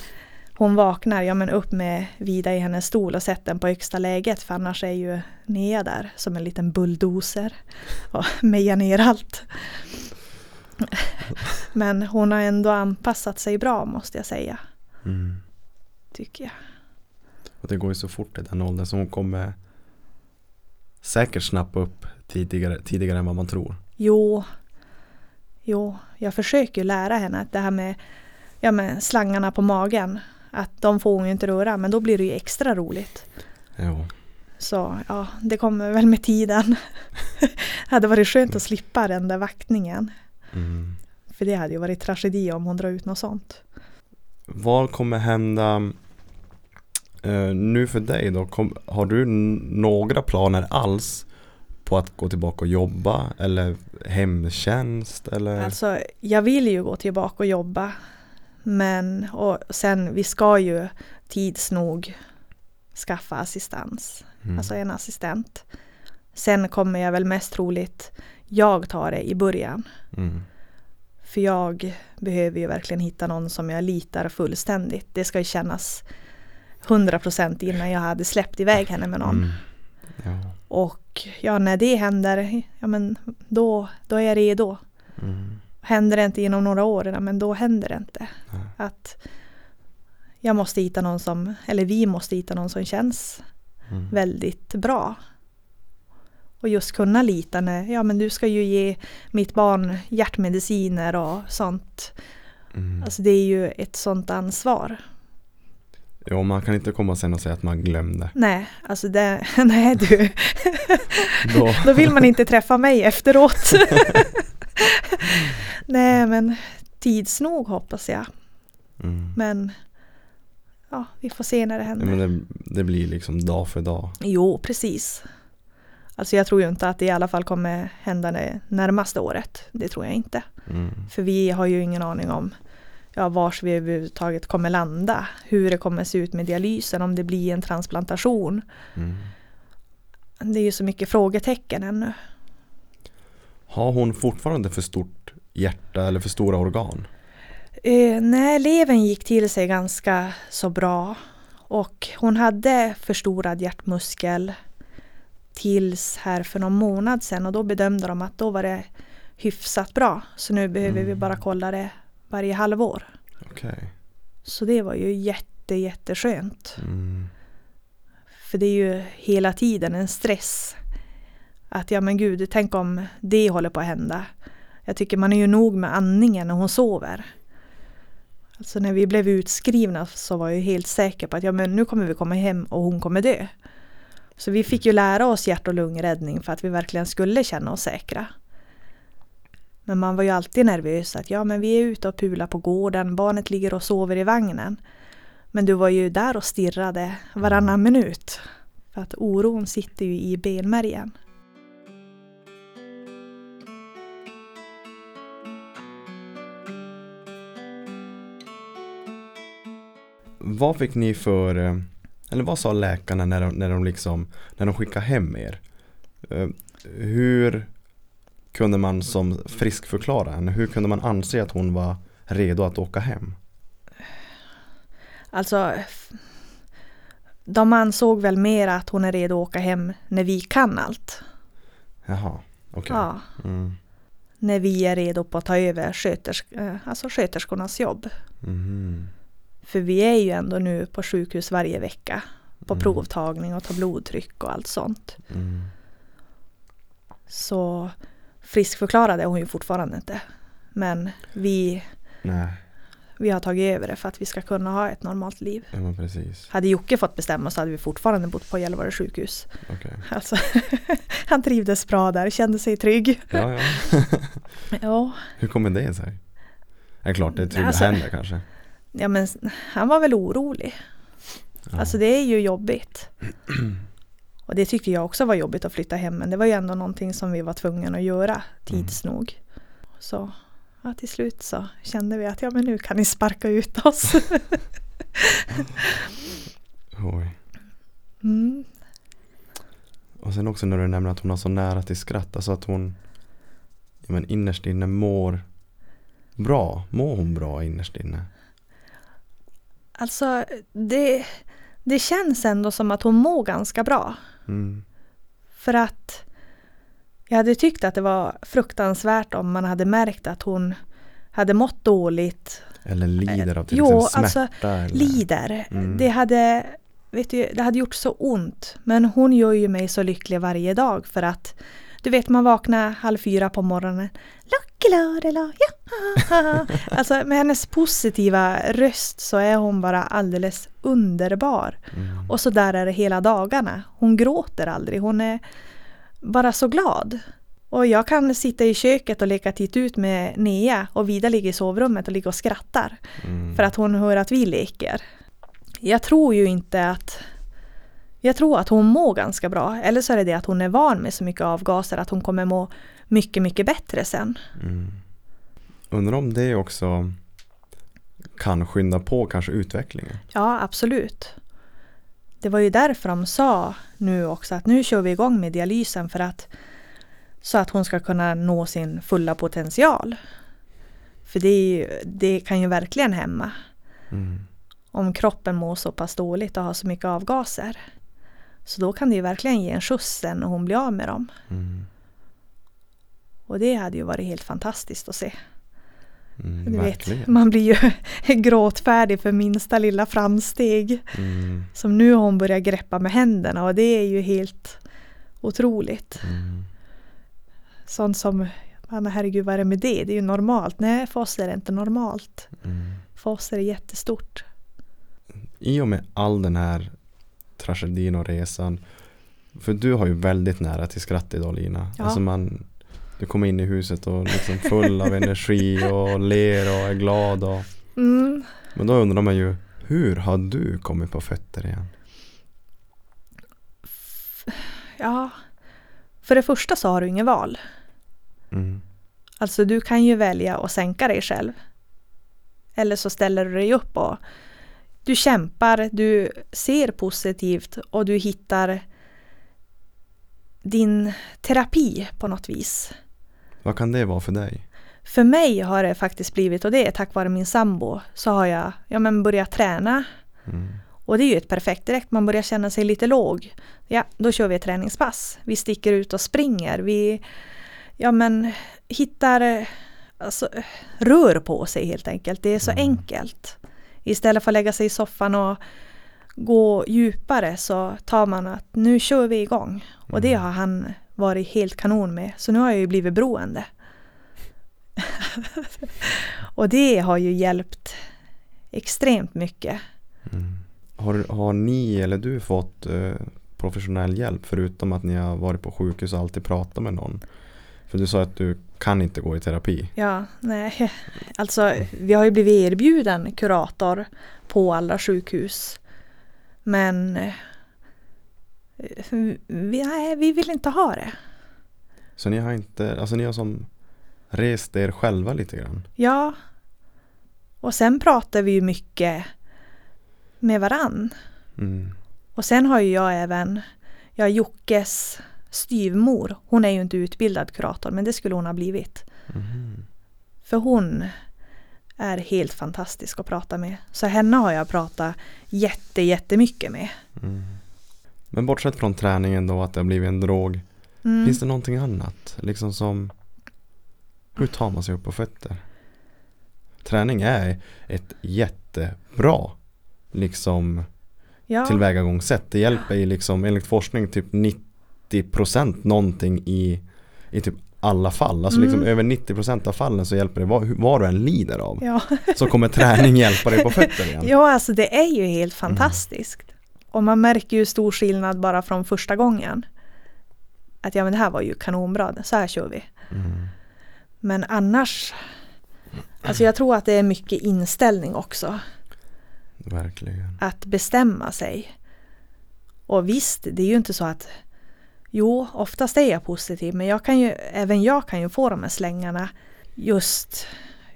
hon vaknar, ja men upp med Vida i hennes stol och sätt den på högsta läget för annars är ju Nea där som en liten bulldozer och mejar ner allt. Men hon har ändå anpassat sig bra måste jag säga, Mm. tycker jag. Och det går ju så fort i den åldern så hon kommer säkert snappa upp tidigare, tidigare än vad man tror. Jo, jo, jag försöker lära henne att det här med, ja, med slangarna på magen, att de får hon ju inte röra, men då blir det ju extra roligt. Jo. Så ja, det kommer väl med tiden. det hade varit skönt att slippa den där vaktningen. Mm. För det hade ju varit tragedi om hon drar ut något sånt. Vad kommer hända eh, nu för dig då? Kom, har du några planer alls på att gå tillbaka och jobba eller hemtjänst eller? Alltså, jag vill ju gå tillbaka och jobba. Men och sen, vi ska ju tids nog skaffa assistans. Mm. Alltså en assistent. Sen kommer jag väl mest troligt jag tar det i början. mm. För jag behöver ju verkligen hitta någon som jag litar fullständigt. Det ska ju kännas 100% innan jag hade släppt iväg henne med någon. Mm. Ja. Och ja, när det händer, ja men då, då är jag redo. Mm. Händer det inte inom några år, ja, men då händer det inte. Nej. Att jag måste hitta någon som, eller vi måste hitta någon som känns Mm. väldigt bra. Och just kunna lita när, ja men du ska ju ge mitt barn hjärtmediciner och sånt. Mm. Alltså det är ju ett sånt ansvar. Jo, man kan inte komma sen och säga att man glömde. Nej, alltså det, nej du, Då, då vill man inte träffa mig efteråt. nej men tids nog hoppas jag. mm. Men ja, vi får se när det ja, händer. men det, det blir liksom dag för dag. Jo, precis. Alltså jag tror ju inte att det i alla fall kommer hända det närmaste året. Det tror jag inte. Mm. För vi har ju ingen aning om ja, vars vi överhuvudtaget kommer landa. Hur det kommer se ut med dialysen, om det blir en transplantation. Mm. Det är ju så mycket frågetecken ännu. Har hon fortfarande för stort hjärta eller för stora organ? Eh, nej, levern gick till sig ganska så bra. Och hon hade förstorad hjärtmuskel tills här för någon månad sedan och då bedömde de att då var det hyfsat bra. Så nu behöver vi Mm. bara kolla det varje halvår. Okej. Så det var ju jätte, jätteskönt. Mm. För det är ju hela tiden en stress. Att ja men gud, tänk om det håller på att hända. Jag tycker man är ju nog med andningen när hon sover. Alltså när vi blev utskrivna så var jag ju helt säker på att ja men nu kommer vi komma hem och hon kommer dö. Så vi fick ju lära oss hjärt och lungräddning för att vi verkligen skulle känna oss säkra. Men man var ju alltid nervös att ja men vi är ute och pular på gården, barnet ligger och sover i vagnen. Men du var ju där och stirrade varannan minut. För att oron sitter ju i benmärgen. Vad fick ni för, eh, eller vad sa läkarna när de, när de liksom, när de skickade hem er? Eh, Hur kunde man som friskförklara henne? Hur kunde man anse att hon var redo att åka hem? Alltså, de ansåg väl mer att hon är redo att åka hem när vi kan allt. Jaha, okej. Ja, Mm. när vi är redo på att ta över skötersk, eh, alltså sköterskornas jobb. Mhm. För vi är ju ändå nu på sjukhus varje vecka. På Mm. provtagning och ta blodtryck och allt sånt. Mm. Så friskförklarade är hon ju fortfarande inte. Men vi, Nej, vi har tagit över det för att vi ska kunna ha ett normalt liv. ja men precis. Hade Jocke fått bestämma så hade vi fortfarande bott på Gällivare sjukhus. Okej. Alltså, han trivdes bra där, kände sig trygg. Ja, ja. Ja, Hur kommer det sig? Det är klart det är trygga Alltså- händer kanske. ja men han var väl orolig. Ja. Alltså det är ju jobbigt. Och det tyckte jag också var jobbigt att flytta hem men det var ju ändå någonting som vi var tvungna att göra tids nog. Så ja, till slut så kände vi att ja men nu kan ni sparka ut oss. Oj. Mm. Och sen också när du nämner att hon har så nära till skratt, alltså att hon ja, men innerst inne mår bra. Mår hon bra innerst inne? Alltså det, det känns ändå som att hon mår ganska bra. Mm. För att jag hade tyckt att det var fruktansvärt om man hade märkt att hon hade mått dåligt, Eller lider av till jo, exempel smärta? alltså, eller? lider. Mm. Det, hade, vet du, det hade gjort så ont. Men hon gör ju mig så lycklig varje dag för att du vet man vaknar halv fyra på morgonen. Lucky lördag, ja. Alltså med hennes positiva röst så är hon bara alldeles underbar. Mm. Och så där är det hela dagarna. Hon gråter aldrig, hon är bara så glad. Och jag kan sitta i köket och leka titt ut med Nea och Vida ligger i sovrummet och ligger och skrattar. Mm. För att hon hör att vi leker. Jag tror ju inte att... Jag tror att hon mår ganska bra. Eller så är det det att hon är van med så mycket avgaser att hon kommer må mycket, mycket bättre sen. Mm. Undrar om det också kan skynda på kanske utvecklingen? Ja, absolut. Det var ju därför de sa nu också att nu kör vi igång med dialysen för att så att hon ska kunna nå sin fulla potential. För det, är ju, det kan ju verkligen hämma Mm. om kroppen mår så pass dåligt och har så mycket avgaser. Så då kan det ju verkligen ge en skjuts sen när hon blir av med dem. Mm. Och det hade ju varit helt fantastiskt att se. Mm, Du vet, man blir ju gråtfärdig för minsta lilla framsteg. Mm, Som nu har hon börjat greppa med händerna och det är ju helt otroligt. mm, Sånt som, men herregud vad är det med det? Det är ju normalt. Nej, för oss är det inte normalt. mm. För oss är det jättestort. I och med all den här tragedin och resan. För du har ju väldigt nära till skratt idag Lina. Ja. Alltså man, du kommer in i huset och liksom full av energi och ler och är glad. Och, Mm. men då undrar man ju, hur har du kommit på fötter igen? Ja, för det första så har du ingen val. Mm, Alltså du kan ju välja att sänka dig själv. Eller så ställer du dig upp och du kämpar, du ser positivt och du hittar din terapi på något vis. Vad kan det vara för dig? För mig har det faktiskt blivit, och det är tack vare min sambo, så har jag ja, men börjat träna. Mm, Och det är ju ett perfekt direkt, man börjar känna sig lite låg. Ja, då kör vi ett träningspass. Vi sticker ut och springer. Vi ja, men, hittar, alltså, rör på sig helt enkelt. Det är så enkelt. Istället för att lägga sig i soffan och gå djupare så tar man att nu kör vi igång. Och det har han varit helt kanon med. Så nu har jag ju blivit beroende. och det har ju hjälpt extremt mycket. mm. Har, har ni eller du fått eh, professionell hjälp förutom att ni har varit på sjukhus och alltid pratat med någon? För du sa att du kan inte gå i terapi. Ja, nej. Alltså vi har ju blivit erbjuden kurator på alla sjukhus. Men eh, vi, nej, vi vill inte ha det. Så ni har inte, alltså ni har som rest er själva lite grann? Ja. Och sen pratar vi ju mycket med varann. Mm. Och sen har ju jag även, jag Jockes styvmor. Hon är ju inte utbildad kurator men det skulle hon ha blivit. Mhm. För hon är helt fantastisk att prata med. Så henne har jag pratat jätte, jättemycket med. Mm. Men bortsett från träningen då, att det har blivit en drog. Mm. Finns det någonting annat? Liksom som Hur tar man sig upp på fötter? Träning är ett jättebra liksom ja. tillvägagångssätt. Det hjälper ju liksom enligt forskning typ 90% någonting i, i typ alla fall. Alltså liksom Mm. över 90% av fallen så hjälper det vad, vad du än lider av. Ja. Så kommer träning hjälpa dig på fötter igen. ja, alltså det är ju helt fantastiskt. Och man märker ju stor skillnad bara från första gången. Att ja men det här var ju kanonbra, så här kör vi. Mm. Men annars, alltså jag tror att det är mycket inställning också. Verkligen. Att bestämma sig. Och visst, det är ju inte så att Jo, oftast är jag positiv men jag kan ju, även jag kan ju få de här slängarna. Just,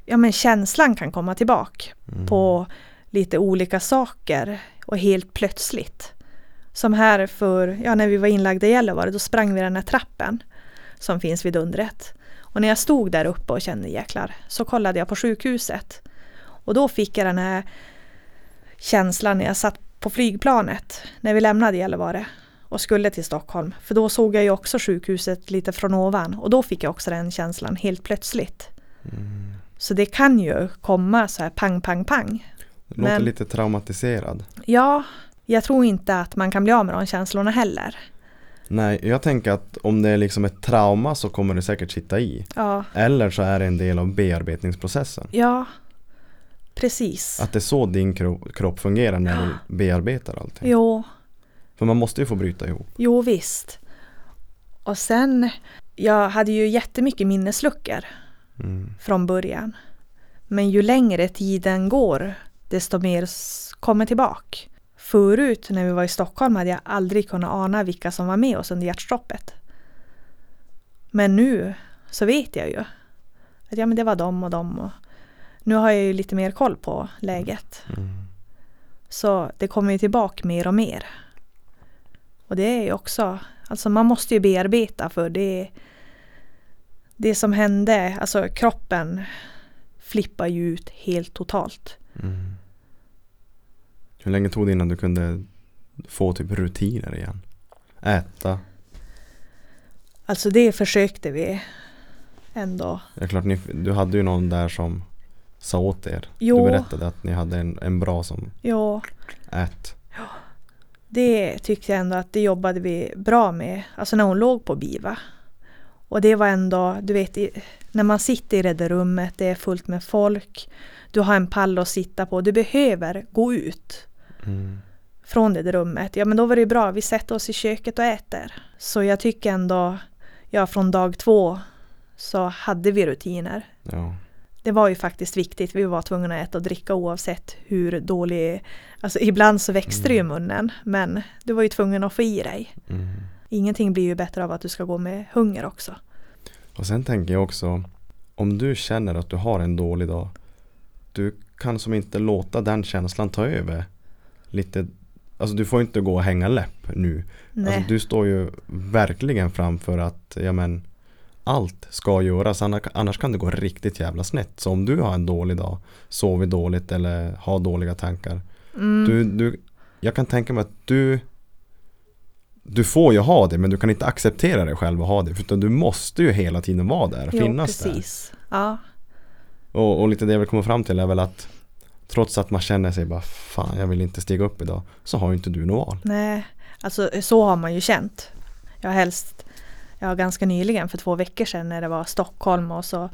ja men känslan kan komma tillbaka Mm. på lite olika saker och helt plötsligt. Som här för, ja när vi var inlagda i Gällivare då sprang vi den här trappen som finns vid undret. Och när jag stod där uppe och kände jäklar så kollade jag på sjukhuset. Och då fick jag den här känslan när jag satt på flygplanet när vi lämnade Gällivare och skulle till Stockholm. För då såg jag ju också sjukhuset lite från ovan och då fick jag också den känslan helt plötsligt. Mm. Så det kan ju komma så här pang, pang, pang. Det låter Men- lite traumatiserad. Ja, jag tror inte att man kan bli av med de känslorna heller. Nej, jag tänker att om det är liksom ett trauma så kommer det säkert sitta i. Ja, Eller så är det en del av bearbetningsprocessen. ja precis. Att det är så din kro- kropp fungerar när du bearbetar allting. Jo, För man måste ju få bryta ihop. jo visst. Och sen, jag hade ju jättemycket minnesluckor Mm. från början. Men ju längre tiden går, desto mer kommer tillbaka. Förut när vi var i Stockholm hade jag aldrig kunnat ana vilka som var med oss under hjärtstoppet. Men nu så vet jag ju att ja, men det var dem och dem. Och nu har jag ju lite mer koll på läget. Mm. Så det kommer ju tillbaka mer och mer. Och det är ju också, alltså man måste ju bearbeta för det det som hände, alltså kroppen flippar ju ut helt totalt. Mm. Hur länge tog det innan du kunde få typ rutiner igen? Äta. Alltså det försökte vi ändå. Är klart, ni, du hade ju någon där som sa åt er? Jo. Du berättade att ni hade en, en bra som Ja, ät. det tyckte jag ändå att det jobbade vi bra med. Alltså när hon låg på BIVA. Och det var ändå, du vet, i- när man sitter i det där rummet, det är fullt med folk. Du har en pall att sitta på. Du behöver gå ut Mm. från det rummet. Ja men då var det bra, vi sätter oss i köket och äter. Så jag tycker ändå, ja från dag två så hade vi rutiner. Ja. Det var ju faktiskt viktigt, vi var tvungna att äta och dricka oavsett hur dålig, alltså ibland så växte det ju i munnen men du var ju tvungen att få i dig. Mm. Ingenting blir ju bättre av att du ska gå med hunger också. Och sen tänker jag också om du känner att du har en dålig dag du kan som inte låta den känslan ta över lite Alltså du får inte gå och hänga läpp nu. Alltså, du står ju verkligen framför att ja, men, allt ska göras annars, kan det gå riktigt jävla snett. Så om du har en dålig dag, sover dåligt eller har dåliga tankar. Mm. Du, du, jag kan tänka mig att du du får ju ha det men du kan inte acceptera dig själv och ha det. Utan du måste ju hela tiden vara där, jo, finnas precis. Ja. där. Och, och lite det jag vill komma fram till är väl att trots att man känner sig bara fan jag vill inte stiga upp idag. Så har ju inte du något val. Nej, alltså så har man ju känt. Jag helst, har ganska nyligen för två veckor sedan när det var Stockholm och så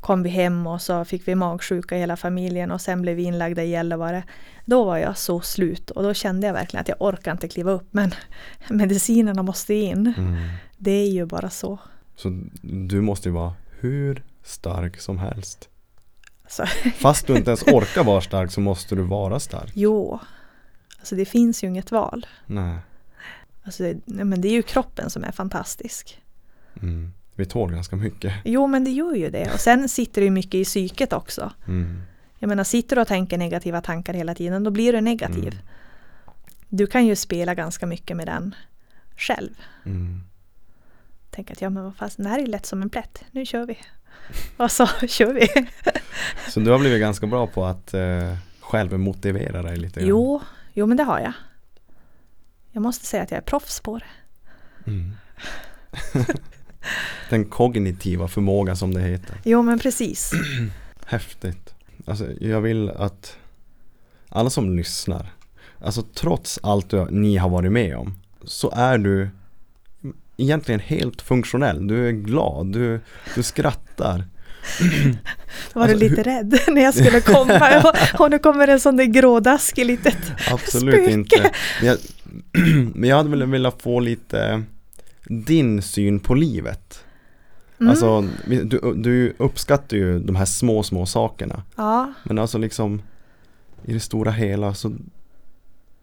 kom vi hem och så fick vi magsjuka hela familjen och sen blev vi inlagda i Gällivare. Då var jag så slut och då kände jag verkligen att jag orkar inte kliva upp men medicinerna måste in. Mm. Det är ju bara så. Så du måste ju vara hur stark som helst. Så, Fast du inte ens orkar vara stark så måste du vara stark. jo, alltså det finns ju inget val. Nej. Alltså det, men det är ju kroppen som är fantastisk. Mm. Vi tål ganska mycket. Jo men det gör ju det och sen sitter det ju mycket i psyket också. Mm. Jag menar, sitter du och tänker negativa tankar hela tiden, då blir du negativ. Mm. Du kan ju spela ganska mycket med den själv. Mm. Tänk att ja, men vad fast, det här är lätt som en plätt. Nu kör vi. Och så kör vi. Så du har blivit ganska bra på att eh, själv motivera dig lite grann. Jo, jo, men det har jag. Jag måste säga att jag är proffs på det. Mm. Den kognitiva förmåga som det heter. Jo, men precis. Häftigt. Alltså, jag vill att alla som lyssnar, alltså trots allt ni har varit med om, så är du egentligen helt funktionell. Du är glad, du, du skrattar. Var Alltså, du lite rädd när jag skulle komma? Och- Och nu kommer en sån där grådaskig litet Absolut Spöke. inte. Men jag, men jag hade väl velat få lite din syn på livet. Mm. Alltså, du, du uppskattar ju de här små, små sakerna. Ja, Men alltså liksom i det stora hela så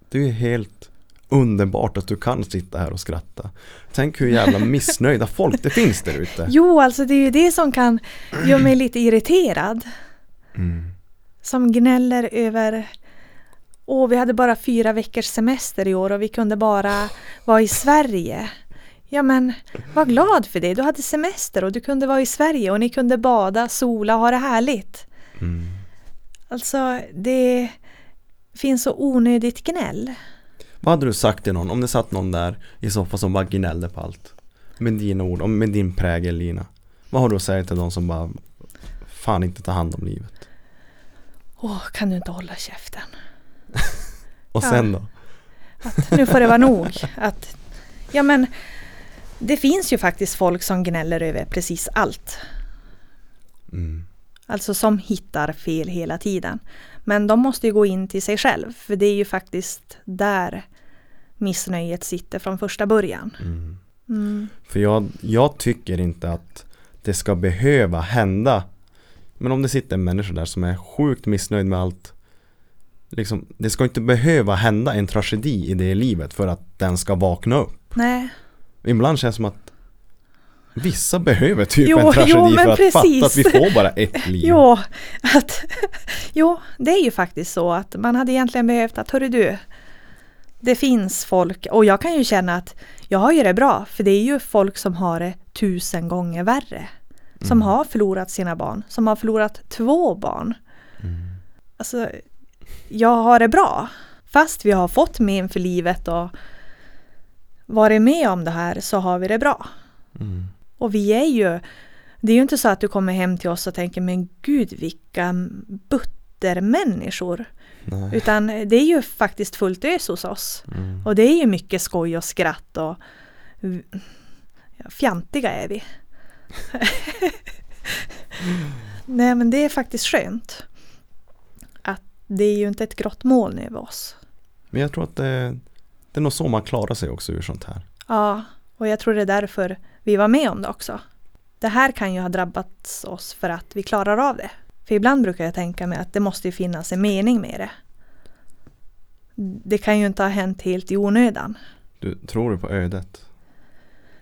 det är helt underbart att du kan sitta här och skratta. Tänk hur jävla missnöjda folk det finns där ute. jo, alltså det är ju det som kan göra mig lite irriterad. Mm. som gnäller över Åh, vi hade bara fyra veckors semester i år och vi kunde bara vara i Sverige. Ja men, var glad för det. Du hade semester och du kunde vara i Sverige och ni kunde bada, sola och ha det härligt. Mm. Alltså, det finns så onödigt gnäll. Vad hade du sagt till någon om det satt någon där i soffan som bara gnällde på allt? Med dina ord, med din prägel Lina. Vad har du att säga till de som bara fan inte tar hand om livet? Åh, kan du inte hålla käften? Och Ja. sen då? Att nu får det vara nog. Att, ja men, det finns ju faktiskt folk som gnäller över precis allt. Mm. Alltså som hittar fel hela tiden. Men de måste ju gå in till sig själv. För det är ju faktiskt där missnöjet sitter från första början. Mm. Mm. För jag, jag tycker inte att det ska behöva hända. Men om det sitter en människa där som är sjukt missnöjd med allt. Liksom, det ska inte behöva hända en tragedi i det livet för att den ska vakna upp. Nej, Ibland känns det som att vissa behöver typ Jo, en tragedi jo, för att precis. fatta att vi får bara ett liv. jo, att, jo, det är ju faktiskt så att man hade egentligen behövt att, hörru du, det finns folk, och jag kan ju känna att jag har ju det bra, för det är ju folk som har det tusen gånger värre. Som Mm. har förlorat sina barn, som har förlorat två barn. Mm. Alltså, jag har det bra. Fast vi har fått men för livet och varit med om det här så har vi det bra. Mm. Och vi är ju Det är ju inte så att du kommer hem till oss och tänker men gud vilka buttermänniskor. Nej. Utan det är ju faktiskt fullt ös hos oss. Mm. Och det är ju mycket skoj och skratt och ja, fjantiga är vi. Nej men det är faktiskt skönt. Att det är ju inte ett grått moln över oss. Men jag tror att det, det är nog så man klarar sig också ur sånt här. Ja, och jag tror det är därför vi var med om det också. Det här kan ju ha drabbat oss för att vi klarar av det. För ibland brukar jag tänka mig att det måste ju finnas en mening med det. Det kan ju inte ha hänt helt i onödan. Du, tror du på ödet?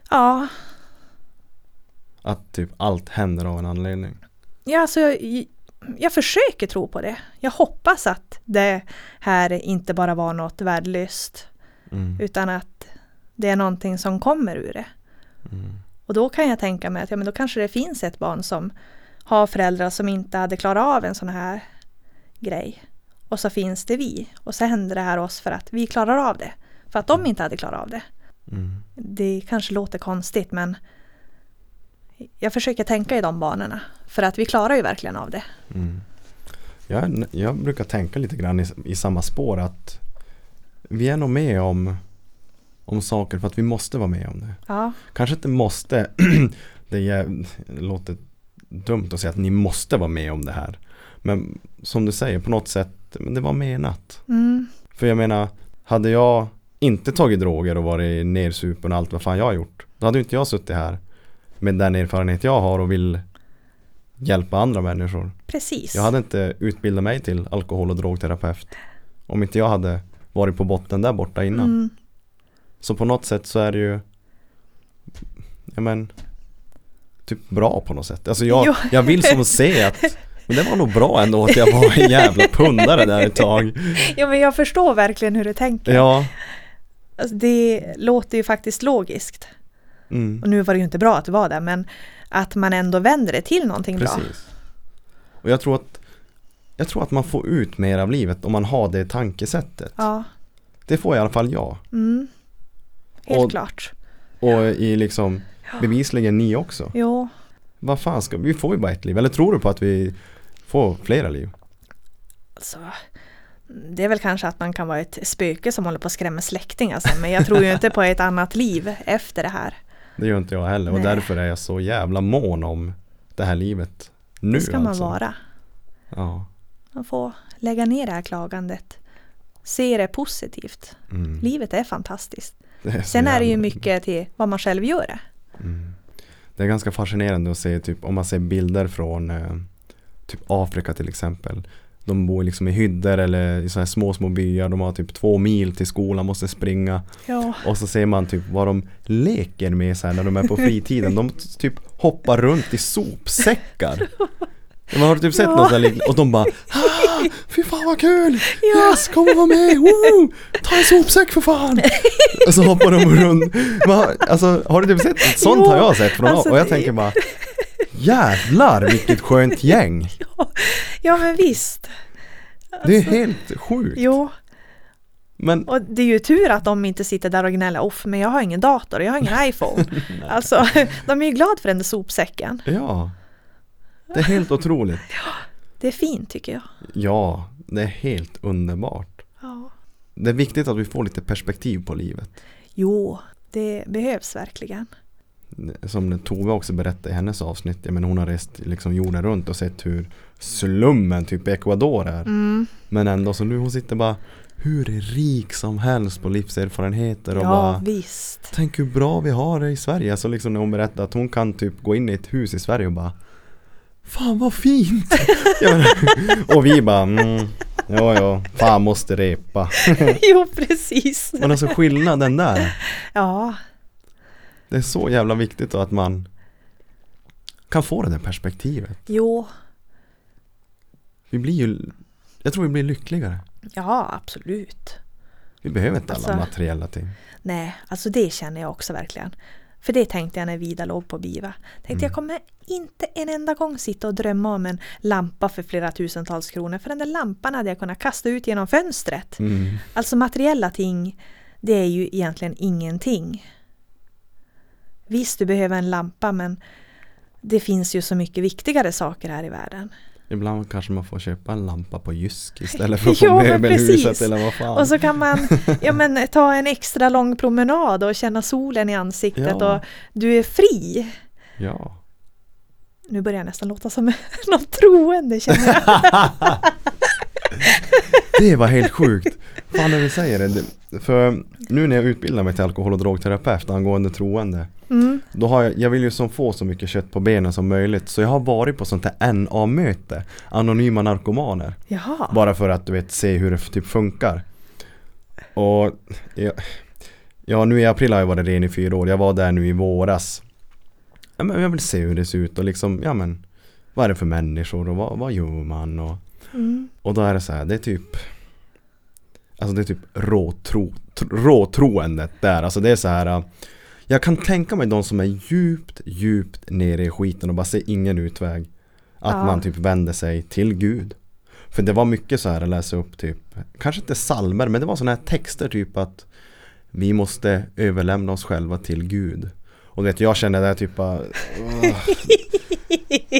Ja, Att typ allt händer av en anledning? ja alltså, jag, jag försöker tro på det. Jag hoppas att det här inte bara var något värdelöst. Mm. Utan att det är någonting som kommer ur det. Mm. Och då kan jag tänka mig att ja, men då kanske det finns ett barn som har föräldrar som inte hade klarat av en sån här grej. Och så finns det vi. Och så händer det här oss för att vi klarar av det. För att de inte hade klarat av det. Mm. Det kanske låter konstigt men jag försöker tänka i de banorna. För att vi klarar ju verkligen av det. Mm. Jag, jag brukar tänka lite grann i, i samma spår att vi är nog med om, om saker för att vi måste vara med om det. Ja, Kanske inte måste, det är, låter dumt att säga att ni måste vara med om det här. Men som du säger, på något sätt, men det var menat. mm, För jag menar, hade jag inte tagit droger och varit nersupen och allt vad fan jag har gjort. Då hade inte jag suttit här med den erfarenhet jag har och vill hjälpa andra människor. precis. Jag hade inte utbildat mig till alkohol och drogterapeut om inte jag hade varit på botten där borta innan. mm, Så på något sätt så är det ju ja men typ bra på något sätt. Alltså jag, Jo. jag vill som se att men det var nog bra ändå att jag var en jävla pundare där ett tag. ja, men jag förstår verkligen hur du tänker. Ja. Alltså, det låter ju faktiskt logiskt. Mm, Och nu var det ju inte bra att du var där men att man ändå vänder det till någonting bra. precis. Och jag tror att jag tror att man får ut mer av livet om man har det tankesättet. Ja, Det får i alla fall jag. mm. Helt Och- klart. Och i liksom bevisligen ni också. Jo, Vad fan ska vi får ju bara ett liv. Eller tror du på att vi får flera liv? alltså. Det är väl kanske att man kan vara ett spöke som håller på att skrämma släktingar sen, men jag tror ju inte på ett annat liv efter det här. Det gör inte jag heller och Nej. därför är jag så jävla mån om det här livet nu det ska man alltså. vara. Ja. Man får lägga ner det här klagandet. Se det positivt. Mm. Livet är fantastiskt. Är Sen är det ju mycket till vad man själv gör det. Mm. Det är ganska fascinerande att se typ om man ser bilder från eh, typ Afrika till exempel. De bor liksom i hyddor eller i så här små små byar. De har typ två mil till skolan, måste springa. Ja, Och så ser man typ vad de leker med så här när de är på fritiden. De typ hoppar runt i sopsäckar. Man har typ sett Ja. något sånt liknande och de bara ah, Fy fan vad kul! Ja. Yes, kom och var med! Woo! Ta en sopsäck för fan! Och så hoppar de runt. Man, alltså har du typ sett? Ett sånt har jag sett från alltså och jag tänker bara Jävlar vilket skönt gäng! ja men visst. Det är Alltså, helt sjukt. Jo, Men och det är ju tur att de inte sitter där och gnäller off, men jag har ingen dator, jag har ingen iPhone. alltså, de är ju glad för den där sopsäcken. ja, det är helt otroligt. Det är fint tycker jag. Ja, det är helt underbart. Ja. Det är viktigt att vi får lite perspektiv på livet. Jo, det behövs verkligen. Som Tove också berättade i hennes avsnitt. Jag menar, hon har rest liksom jorden runt och sett hur slummen typ Ecuador är. Mm. Men ändå så nu hon sitter bara hur rik som helst på livserfarenheter och Ja, bara visst. Tänk hur bra vi har det i Sverige. Alltså liksom när hon berättade att hon kan typ gå in i ett hus i Sverige och bara Fan vad fint! Menar, och vi bara mm, Ja ja, fan måste repa. jo, precis. Men alltså skillnaden där. Ja, Det är så jävla viktigt då att man kan få det där perspektivet. jo, Vi blir ju Jag tror vi blir lyckligare. ja absolut. Vi behöver inte alla Alltså- materiella ting. Nej, alltså det känner jag också verkligen. För det tänkte jag när Vida låg på Biva. Tänkte Mm. jag kommer inte en enda gång sitta och drömma om en lampa för flera tusentals kronor. För den där lampan hade jag kunnat kasta ut genom fönstret. Mm. Alltså materiella ting, det är ju egentligen ingenting. Visst, du behöver en lampa men det finns ju så mycket viktigare saker här i världen. Ibland kanske man får köpa en lampa på Jysk istället för på Jo, men möbelhuset eller vad fan. Och så kan man ja, men, ta en extra lång promenad och känna solen i ansiktet Ja. och du är fri. Ja. Nu börjar jag nästan låta som någon troende känner jag. Det var helt sjukt. Fan när du säger det. För nu när jag utbildar mig till alkohol och drogterapeut angående troende. Mm. Då har jag, jag vill ju som få så mycket kött på benen som möjligt. Så jag har varit på sånt här NA-möte. Anonyma narkomaner. Jaha. Bara för att du vet se hur det typ funkar. Och ja, ja nu i april har jag varit ren i fyra år. Jag var där nu i våras. Ja, men jag vill se hur det ser ut och liksom, ja men vad är det för människor och vad, vad gör man och, Mm. och då är det så här, det är typ Alltså det är typ råtro, tr- råtroendet där, alltså det är så här äh, Jag kan tänka mig de som är djupt, djupt nere i skiten och bara ser ingen utväg Att Ja. man typ vänder sig till Gud För det var mycket så här att läsa upp typ Kanske inte salmer men det var sådana här texter typ att Vi måste överlämna oss själva till Gud Och vet jag känner det typ bara.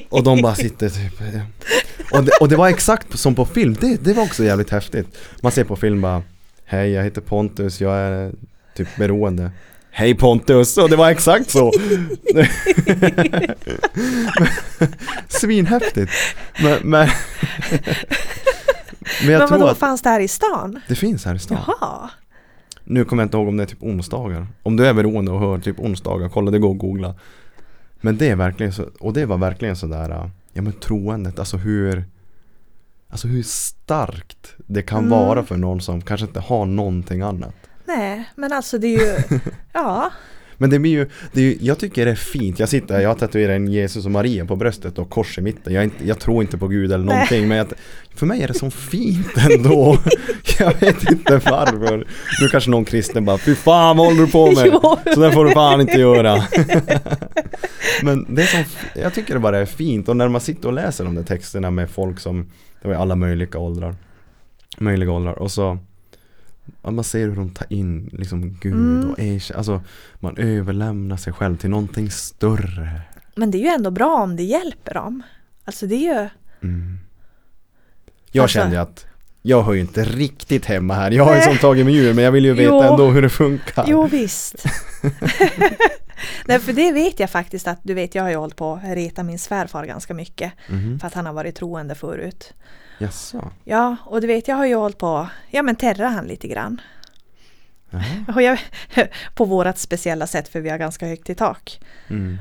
Och de bara sitter typ och det, och det var exakt som på film, det, det var också jävligt häftigt Man ser på film bara Hej jag heter Pontus, jag är typ beroende Hej Pontus! Och det var exakt så! Svinhäftigt! Men, men, men jag Men tror vadå, att fanns det här i stan? det finns här i stan Jaha. Nu kommer jag inte ihåg om det är typ onsdagar Om du är beroende och hör typ onsdagar, kolla det går att googla Men det är verkligen så, och det var verkligen sådär äh, Ja men troendet, alltså hur Alltså hur starkt det kan Mm. vara för någon som kanske inte har någonting annat Nej, men alltså det är ju... Ja. Men det blir ju, det är ju, jag tycker det är fint, jag sitter här, jag har tatuerat en Jesus och Maria på bröstet och kors i mitten. Jag, inte, jag tror inte på Gud eller Nej. någonting men jag, för mig är det så fint ändå. Jag vet inte varför. Nu kanske någon kristen bara Fy fan vad håller du på med? Så där får du fan inte göra. Men det är som, jag tycker det bara är fint. Och när man sitter och läser de där texterna med folk som Det var alla möjliga åldrar Möjliga åldrar. Och så Man ser hur de tar in liksom Gud Mm. och erkänner, alltså Man överlämnar sig själv till någonting större Men det är ju ändå bra om det hjälper dem. Alltså det är ju... mm. Jag Alltså- kände att Jag hör ju inte riktigt hemma här Jag har ju som tagit mig ur men jag vill ju veta Jo. ändå hur det funkar Jo visst. Nej för det vet jag faktiskt att du vet jag har ju hållit på att reta min svärfar ganska mycket. Mhm. För att han har varit troende förut. Jaså? Ja och du vet jag har ju hållit på Ja men terra han lite grann. Jag, på vårat speciella sätt för vi har ganska högt i tak. Mm.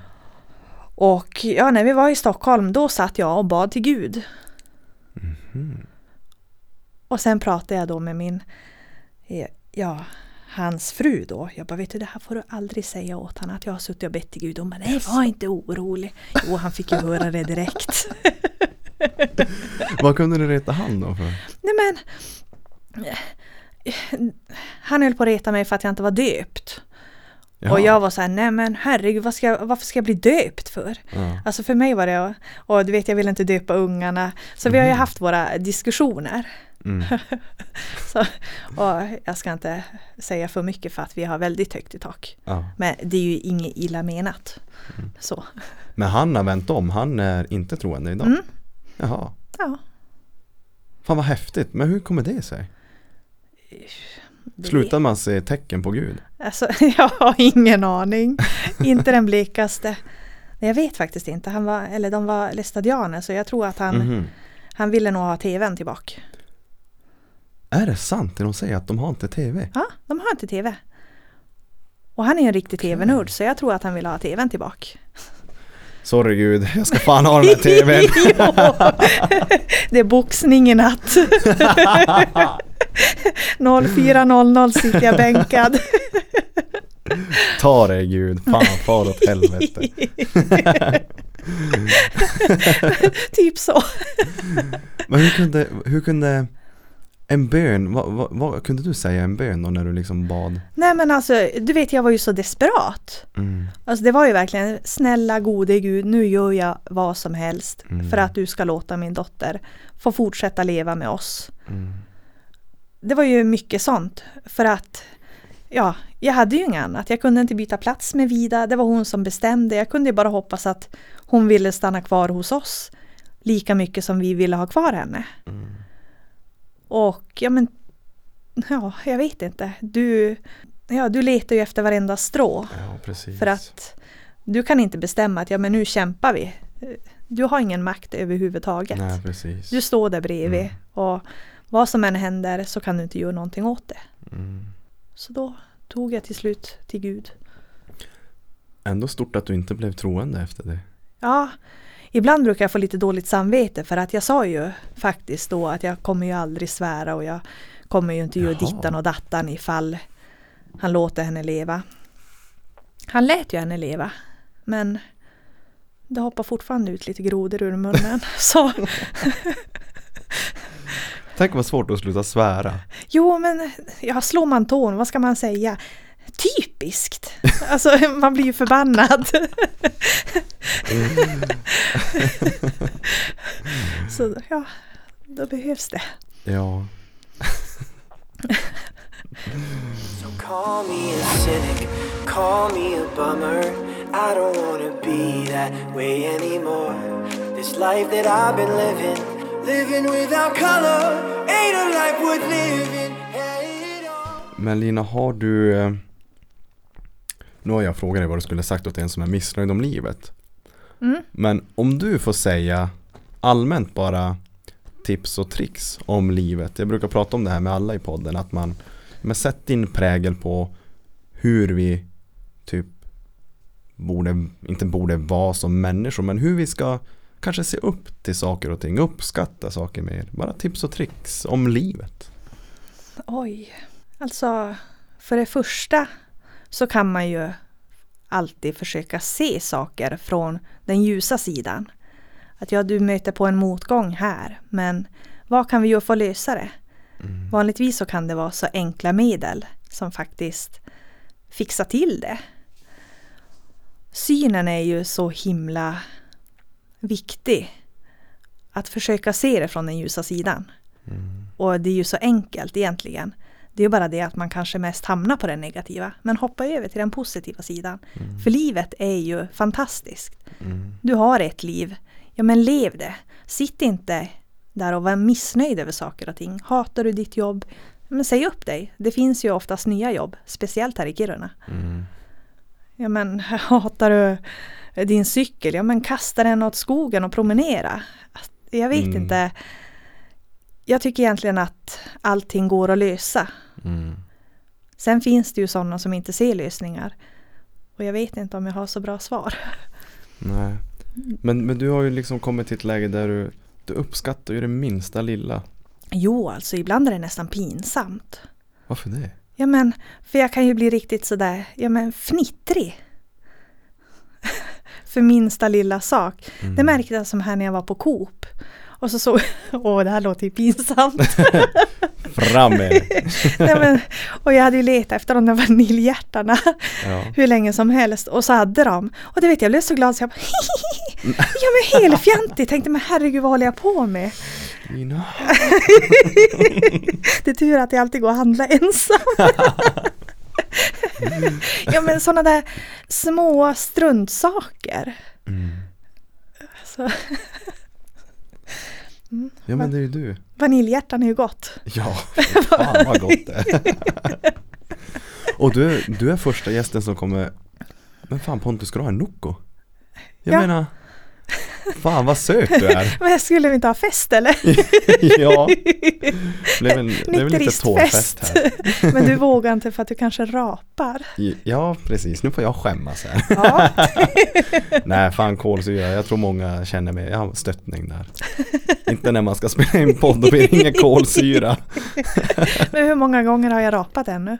Och ja när vi var i Stockholm då satt jag och bad till Gud. Mhm. Och sen pratade jag då med min, eh, ja, hans fru då. Jag bara, vet du det här får du aldrig säga åt honom att jag har suttit och bett till Gud. Hon bara, nej var inte orolig. Jo, han fick ju höra det direkt. Vad kunde du reta han då för? nej men, han höll på att reta mig för att jag inte var döpt. Jaha. Och jag var så här, nej men herregud, vad ska jag, varför ska jag bli döpt för? ja. Alltså för mig var det, och du vet jag vill inte döpa ungarna. Så vi har ju haft våra diskussioner. Mm. Så, och jag ska inte säga för mycket för att vi har väldigt högt i tak. ja. Men det är ju inget illa menat. Mm. Så. Men han har vänt om, han är inte troende idag? Mm. Jaha. Ja. Fan vad häftigt, men hur kommer det sig? det- Slutar man se tecken på Gud? Alltså, jag har ingen aning. inte den blekaste. Jag vet faktiskt inte. Han var, eller de var lästadianer så jag tror att han, Mhm. han ville nog ha tvn tillbaka. Är det sant det de säger att de har inte TV? Ja, de har inte tv. Och han är en riktig tv-nörd så jag tror att han vill ha tvn tillbaka. Sorry Gud, jag ska fan ha den här TVn. Det är boxning i natt. 04.00 sitter jag bänkad. Ta det Gud, fan far åt helvete. typ så. Men hur kunde, hur kunde en bön, vad, vad, vad kunde du säga en bön då när du liksom bad? Nej men alltså, du vet jag var ju så desperat. Mm. Alltså det var ju verkligen, snälla gode Gud, nu gör jag vad som helst Mm. för att du ska låta min dotter få fortsätta leva med oss. Mm. Det var ju mycket sånt för att ja, jag hade ju inget annat. Jag kunde inte byta plats med Vida. Det var hon som bestämde. Jag kunde ju bara hoppas att hon ville stanna kvar hos oss lika mycket som vi ville ha kvar henne. Mm. Och ja men, ja jag vet inte. Du, ja, du letar ju efter varenda strå. Ja. För att du kan inte bestämma att ja men nu kämpar vi. Du har ingen makt överhuvudtaget. Nej, precis. Du står där bredvid Mm. och vad som än händer så kan du inte göra någonting åt det. Mm. Så då tog jag till slut till Gud. Ändå stort att du inte blev troende efter det. Ja, ibland brukar jag få lite dåligt samvete för att jag sa ju faktiskt då att jag kommer ju aldrig svära och jag kommer ju inte göra dittan och dattan ifall han låter henne leva. Han lät ju henne leva, men det hoppar fortfarande ut lite grodor ur munnen. Så Tänk vad svårt att sluta svära. jo, men ja, slår man tån, vad ska man säga? Typiskt! Alltså man blir ju förbannad. Så ja, då behövs det. Ja. So call me a cynic, call me a bummer. I don't wanna be that way anymore. This life that I've been living, living without color, ain't a life worth living. Men Lina, har du... Nu har jag frågat dig vad du skulle sagt åt en som är missnöjd om livet. Mm. Men om du får säga allmänt bara tips och tricks om livet. Jag brukar prata om det här med alla i podden. Att man men sätt din prägel på hur vi typ borde, inte borde vara som människor. Men hur vi ska kanske se upp till saker och ting. Uppskatta saker mer. Bara tips och tricks om livet. Oj. Alltså, för det första så kan man ju alltid försöka se saker från den ljusa sidan. Att ja, du möter på en motgång här, men vad kan vi göra för att lösa det? Vanligtvis så kan det vara så enkla medel som faktiskt fixar till det. Synen är ju så himla viktig. Att försöka se det från den ljusa sidan. Och det är ju så enkelt egentligen. Det är bara det att man kanske mest hamnar på den negativa. Men hoppa över till den positiva sidan. För livet är ju fantastiskt. Du har ett liv. Ja men lev det. Sitt inte där och var missnöjd över saker och ting. Hatar du ditt jobb? Men säg upp dig. Det finns ju oftast nya jobb. Speciellt här i Kiruna. Ja men hatar du din cykel? Ja men kasta den åt skogen och promenera. Jag vet Mm. inte. Jag tycker egentligen att allting går att lösa. Mm. Sen finns det ju sådana som inte ser lösningar. Och jag vet inte om jag har så bra svar. Nej. Men, men du har ju liksom kommit till ett läge där du, du uppskattar ju det minsta lilla. Jo, alltså ibland är det nästan pinsamt. Varför det? Ja men, för jag kan ju bli riktigt sådär, ja men fnittrig. för minsta lilla sak. Mm. Det märkte jag som här när jag var på Coop. Och så såg åh det här låter ju pinsamt. Fram med. Nej, men, och jag hade ju letat efter de där vaniljhjärtarna Ja. hur länge som helst och så hade de. Och det vet jag, jag blev så glad så jag bara Ja men helfjantig, tänkte men herregud vad håller jag på med? Lina. Det är tur att jag alltid går och handlar ensam. ja men sådana där små struntsaker. Mm. Så, Ja men det är ju du. vaniljhjärtan är ju gott. Ja, fan vad gott det är. Och du, du är första gästen som kommer Men fan Pontus, ska du ha en Nocco? Jag Ja. menar Fan vad söt du är. Men skulle inte ha fest eller? Ja. Det blev, en, blev lite tårfest här. Men du vågar inte för att du kanske rapar. Ja precis, nu får jag skämmas här. Ja. Nej fan kolsyra, jag. Tror många känner mig, jag har stöttning där. Inte när man ska spela in podd, då blir det ingen kolsyra. Men hur många gånger har jag rapat ännu?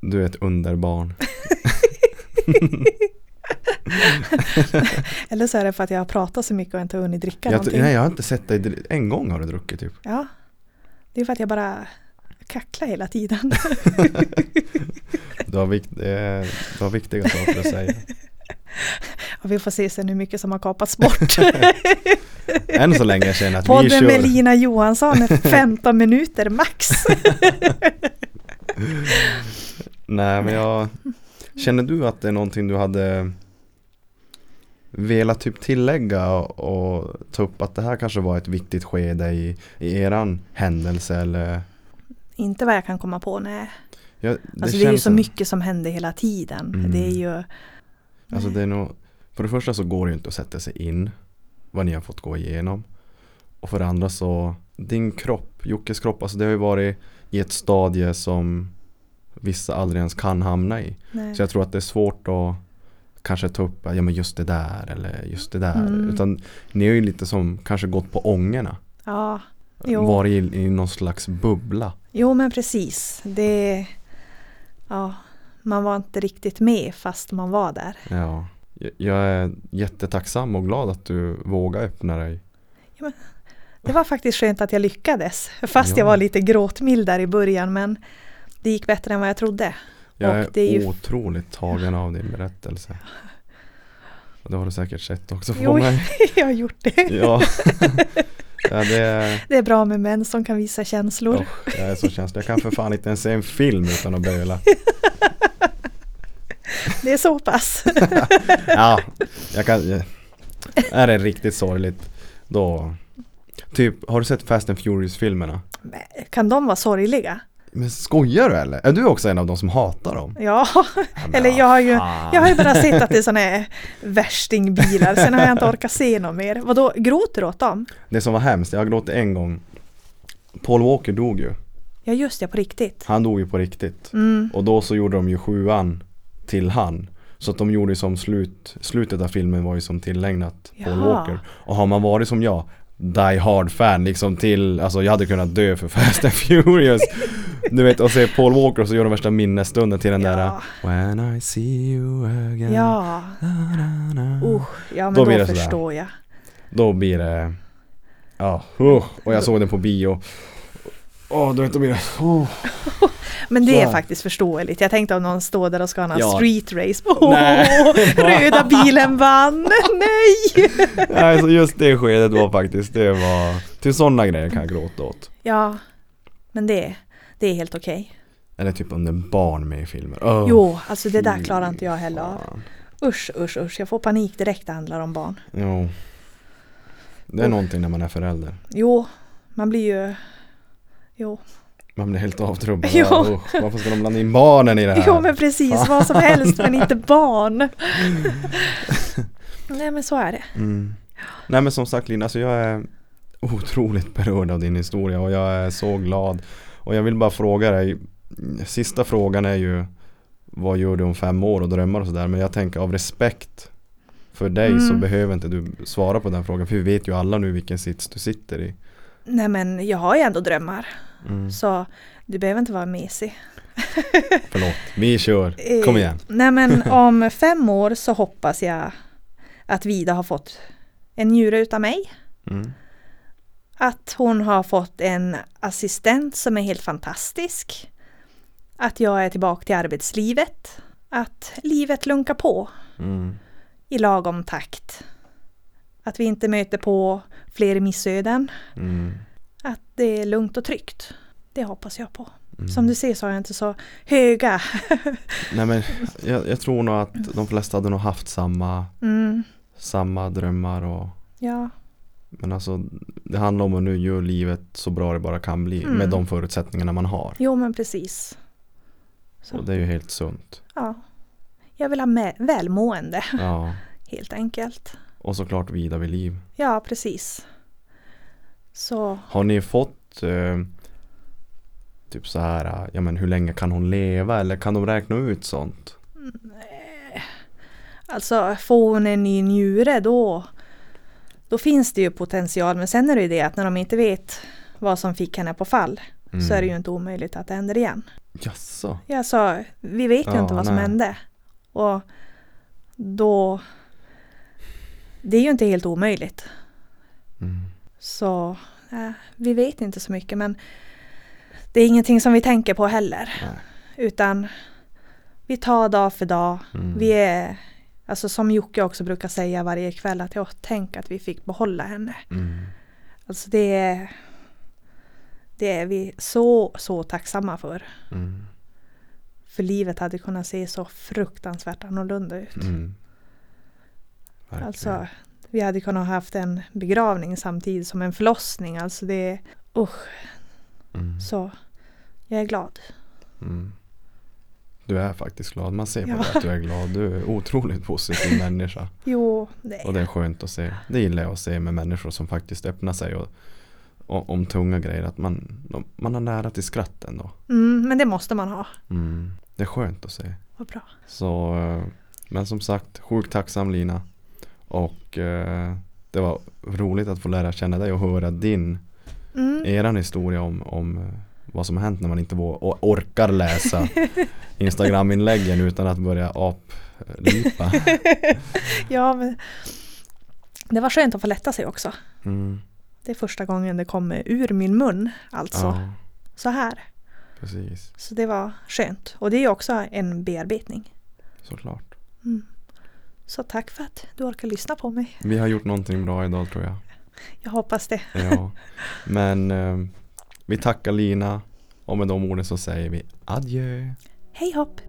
Du är ett underbarn Eller så är det för att jag har pratat så mycket och inte hunnit dricka jag, någonting. Nej jag har inte sett dig, en gång har du druckit typ Ja. Det är för att jag bara kacklar hela tiden. Du har, vikt, eh, du har viktiga saker att säga Och vi får se sen hur mycket som har kapats bort. Än så länge känner jag att vi Podden med kör Lina Johansson är 15 minuter max. Nej men jag Känner du att det är någonting du hade velat typ tillägga och, ta upp att det här kanske var ett viktigt skede i, i eran händelse eller? Inte vad jag kan komma på, nej. Ja, Alltså det är ju så mycket som händer hela tiden. Mm. Det är ju... Alltså det är nog, för det första så går det ju inte att sätta sig in vad ni har fått gå igenom. Och för det andra så, din kropp, Jockes kropp, alltså det har ju varit i ett stadie som vissa aldrig ens kan hamna i. Nej. Så jag tror att det är svårt att kanske ta upp, ja men just det där eller just det där. Mm. Utan ni har ju lite som kanske gått på ångorna. Ja, Jo. Varit i, i någon slags bubbla. jo men precis. Det... Ja, man var inte riktigt med fast man var där. Ja. Jag- är jättetacksam och glad att du vågar öppna dig. Det var faktiskt skönt att jag lyckades. Fast Ja. jag var lite gråtmild där i början men det gick bättre än vad jag trodde. Jag är, det är ju- otroligt tagen av din berättelse. Det har du säkert sett också på Jo, mig. jag har gjort det. Ja. ja, det är, Det är bra med män som kan visa känslor. oh, jag är så känslig. Jag kan för fan inte ens se en film utan att böla. Det är så pass. Ja, jag kan... Är det riktigt sorgligt då... Typ, har du sett Fast and Furious-filmerna? Kan de vara sorgliga? Men skojar du eller? Är du också en av de som hatar dem? Ja, eller jag har ju, jag har ju bara sett att det är såna här värstingbilar. Sen har jag inte orkat se något mer. Vadå, gråter du åt dem? Det som var hemskt, jag har gråtit en gång. Paul Walker dog ju. Ja just det, på riktigt. Han dog ju på riktigt. Mm. Och då så gjorde de ju sjuan till han. Så att de gjorde ju som slut, slutet av filmen var ju som tillägnat Paul Jaha. Walker. Och har man varit som jag, Die Hard fan liksom till, alltså jag hade kunnat dö för Fast and Furious. du vet, och se Paul Walker och så gör de värsta minnesstunden till den Ja. där When I see you again. Ja, Na, na, uh, ja men Då då, sådär. förstår jag. Då blir det, ja, uh, och jag såg den på bio. Åh, då vet, då blir det, oh. Men det är här. faktiskt förståeligt. Jag tänkte om någon står där och ska ha en Ja. street race. Nej. röda bilen vann! Nej! Nej, så just det skedet var faktiskt, det var, till sådana grejer kan jag gråta åt. Ja, men det, det är helt okej. Eller typ om det är barn med i filmer. Åh, Jo, alltså det där klarar inte jag heller av. Usch, usch, usch. Jag får panik direkt det handlar om barn. Jo. Det är någonting när man är förälder. Jo, man blir ju... Jo, Man blir helt avtrubbad. Jo. Usch, varför ska de blanda in barnen i det här? jo men precis. Vad som helst men inte barn. Nej men så är det. Mm. Nej men som sagt Lina, alltså jag är otroligt berörd av din historia och jag är så glad. Och jag vill bara fråga dig, sista frågan är ju vad gör du om fem år och drömmar och sådär. Men jag tänker av respekt för dig så Mm. behöver inte du svara på den frågan. För vi vet ju alla nu vilken sits du sitter i. Nej men jag har ju ändå drömmar. Mm. Så du behöver inte vara mesig. Förlåt, vi kör. Kom Eh, igen. Nej men om fem år så hoppas jag att Vida har fått en njure utav mig. Mm. Att hon har fått en assistent som är helt fantastisk. Att jag är tillbaka till arbetslivet. Att livet lunkar på Mm. i lagom takt. Att vi inte möter på fler missöden. Mm. Att det är lugnt och tryggt. Det hoppas jag på. Mm. Som du ser så har jag inte så höga. Nej men jag, jag tror nog att de flesta hade nog haft samma, Mm, samma drömmar och ja, Men alltså det handlar om att nu göra livet så bra det bara kan bli Mm. med de förutsättningarna man har. jo men precis. Så. Och det är ju helt sunt. Ja. Jag vill ha med välmående Ja. helt enkelt. Och såklart vida vid liv. Ja, precis. Så Har ni fått eh, typ så här, eh, ja men hur länge kan hon leva eller kan de räkna ut sånt? alltså får hon en ny njure då, då finns det ju potential. Men sen är det ju det att när de inte vet vad som fick henne på fall Mm. så är det ju inte omöjligt att det händer igen. Jaså? Jag sa, vi vet ju Ja, inte vad som nej. hände. Och då, det är ju inte helt omöjligt. Så eh, vi vet inte så mycket men det är ingenting som vi tänker på heller. Nej. Utan vi tar dag för dag. Mm. Vi är, alltså som Jocke också brukar säga varje kväll att jag tänk att vi fick behålla henne. Mm. Alltså det är, det är vi så, så tacksamma för. Mm. För livet hade kunnat se så fruktansvärt annorlunda ut. Mm. Alltså, vi hade kunnat ha haft en begravning samtidigt som en förlossning. Alltså det, usch, mm. så jag är glad. Mm. Du är faktiskt glad. Man ser på Ja. dig att du är glad. Du är otroligt positiv människa. Jo, det Och det är skönt att se. Det gillar jag att se med människor som faktiskt öppnar sig och, och, om tunga grejer. Att man, de, man har nära till skratt ändå. mm, men det måste man ha. Mm. Det är skönt att se. Vad bra. Så, eh, men som sagt, sjukt tacksam Lina. Och eh, det var roligt att få lära känna dig och höra din, Mm. eran historia om, om eh, vad som har hänt när man inte orkar läsa Instagram-inläggen utan att börja aplipa. Ja, men det var skönt att få lätta sig också. Mm. Det är första gången det kommer ur min mun, alltså Ja, så här. precis. Så det var skönt. Och det är också en bearbetning. Såklart. Så tack för att du orkar lyssna på mig. Vi har gjort någonting bra idag tror jag. Jag hoppas det. Ja. Men eh, vi tackar Lina och med de orden så säger vi adjö. Hej hopp!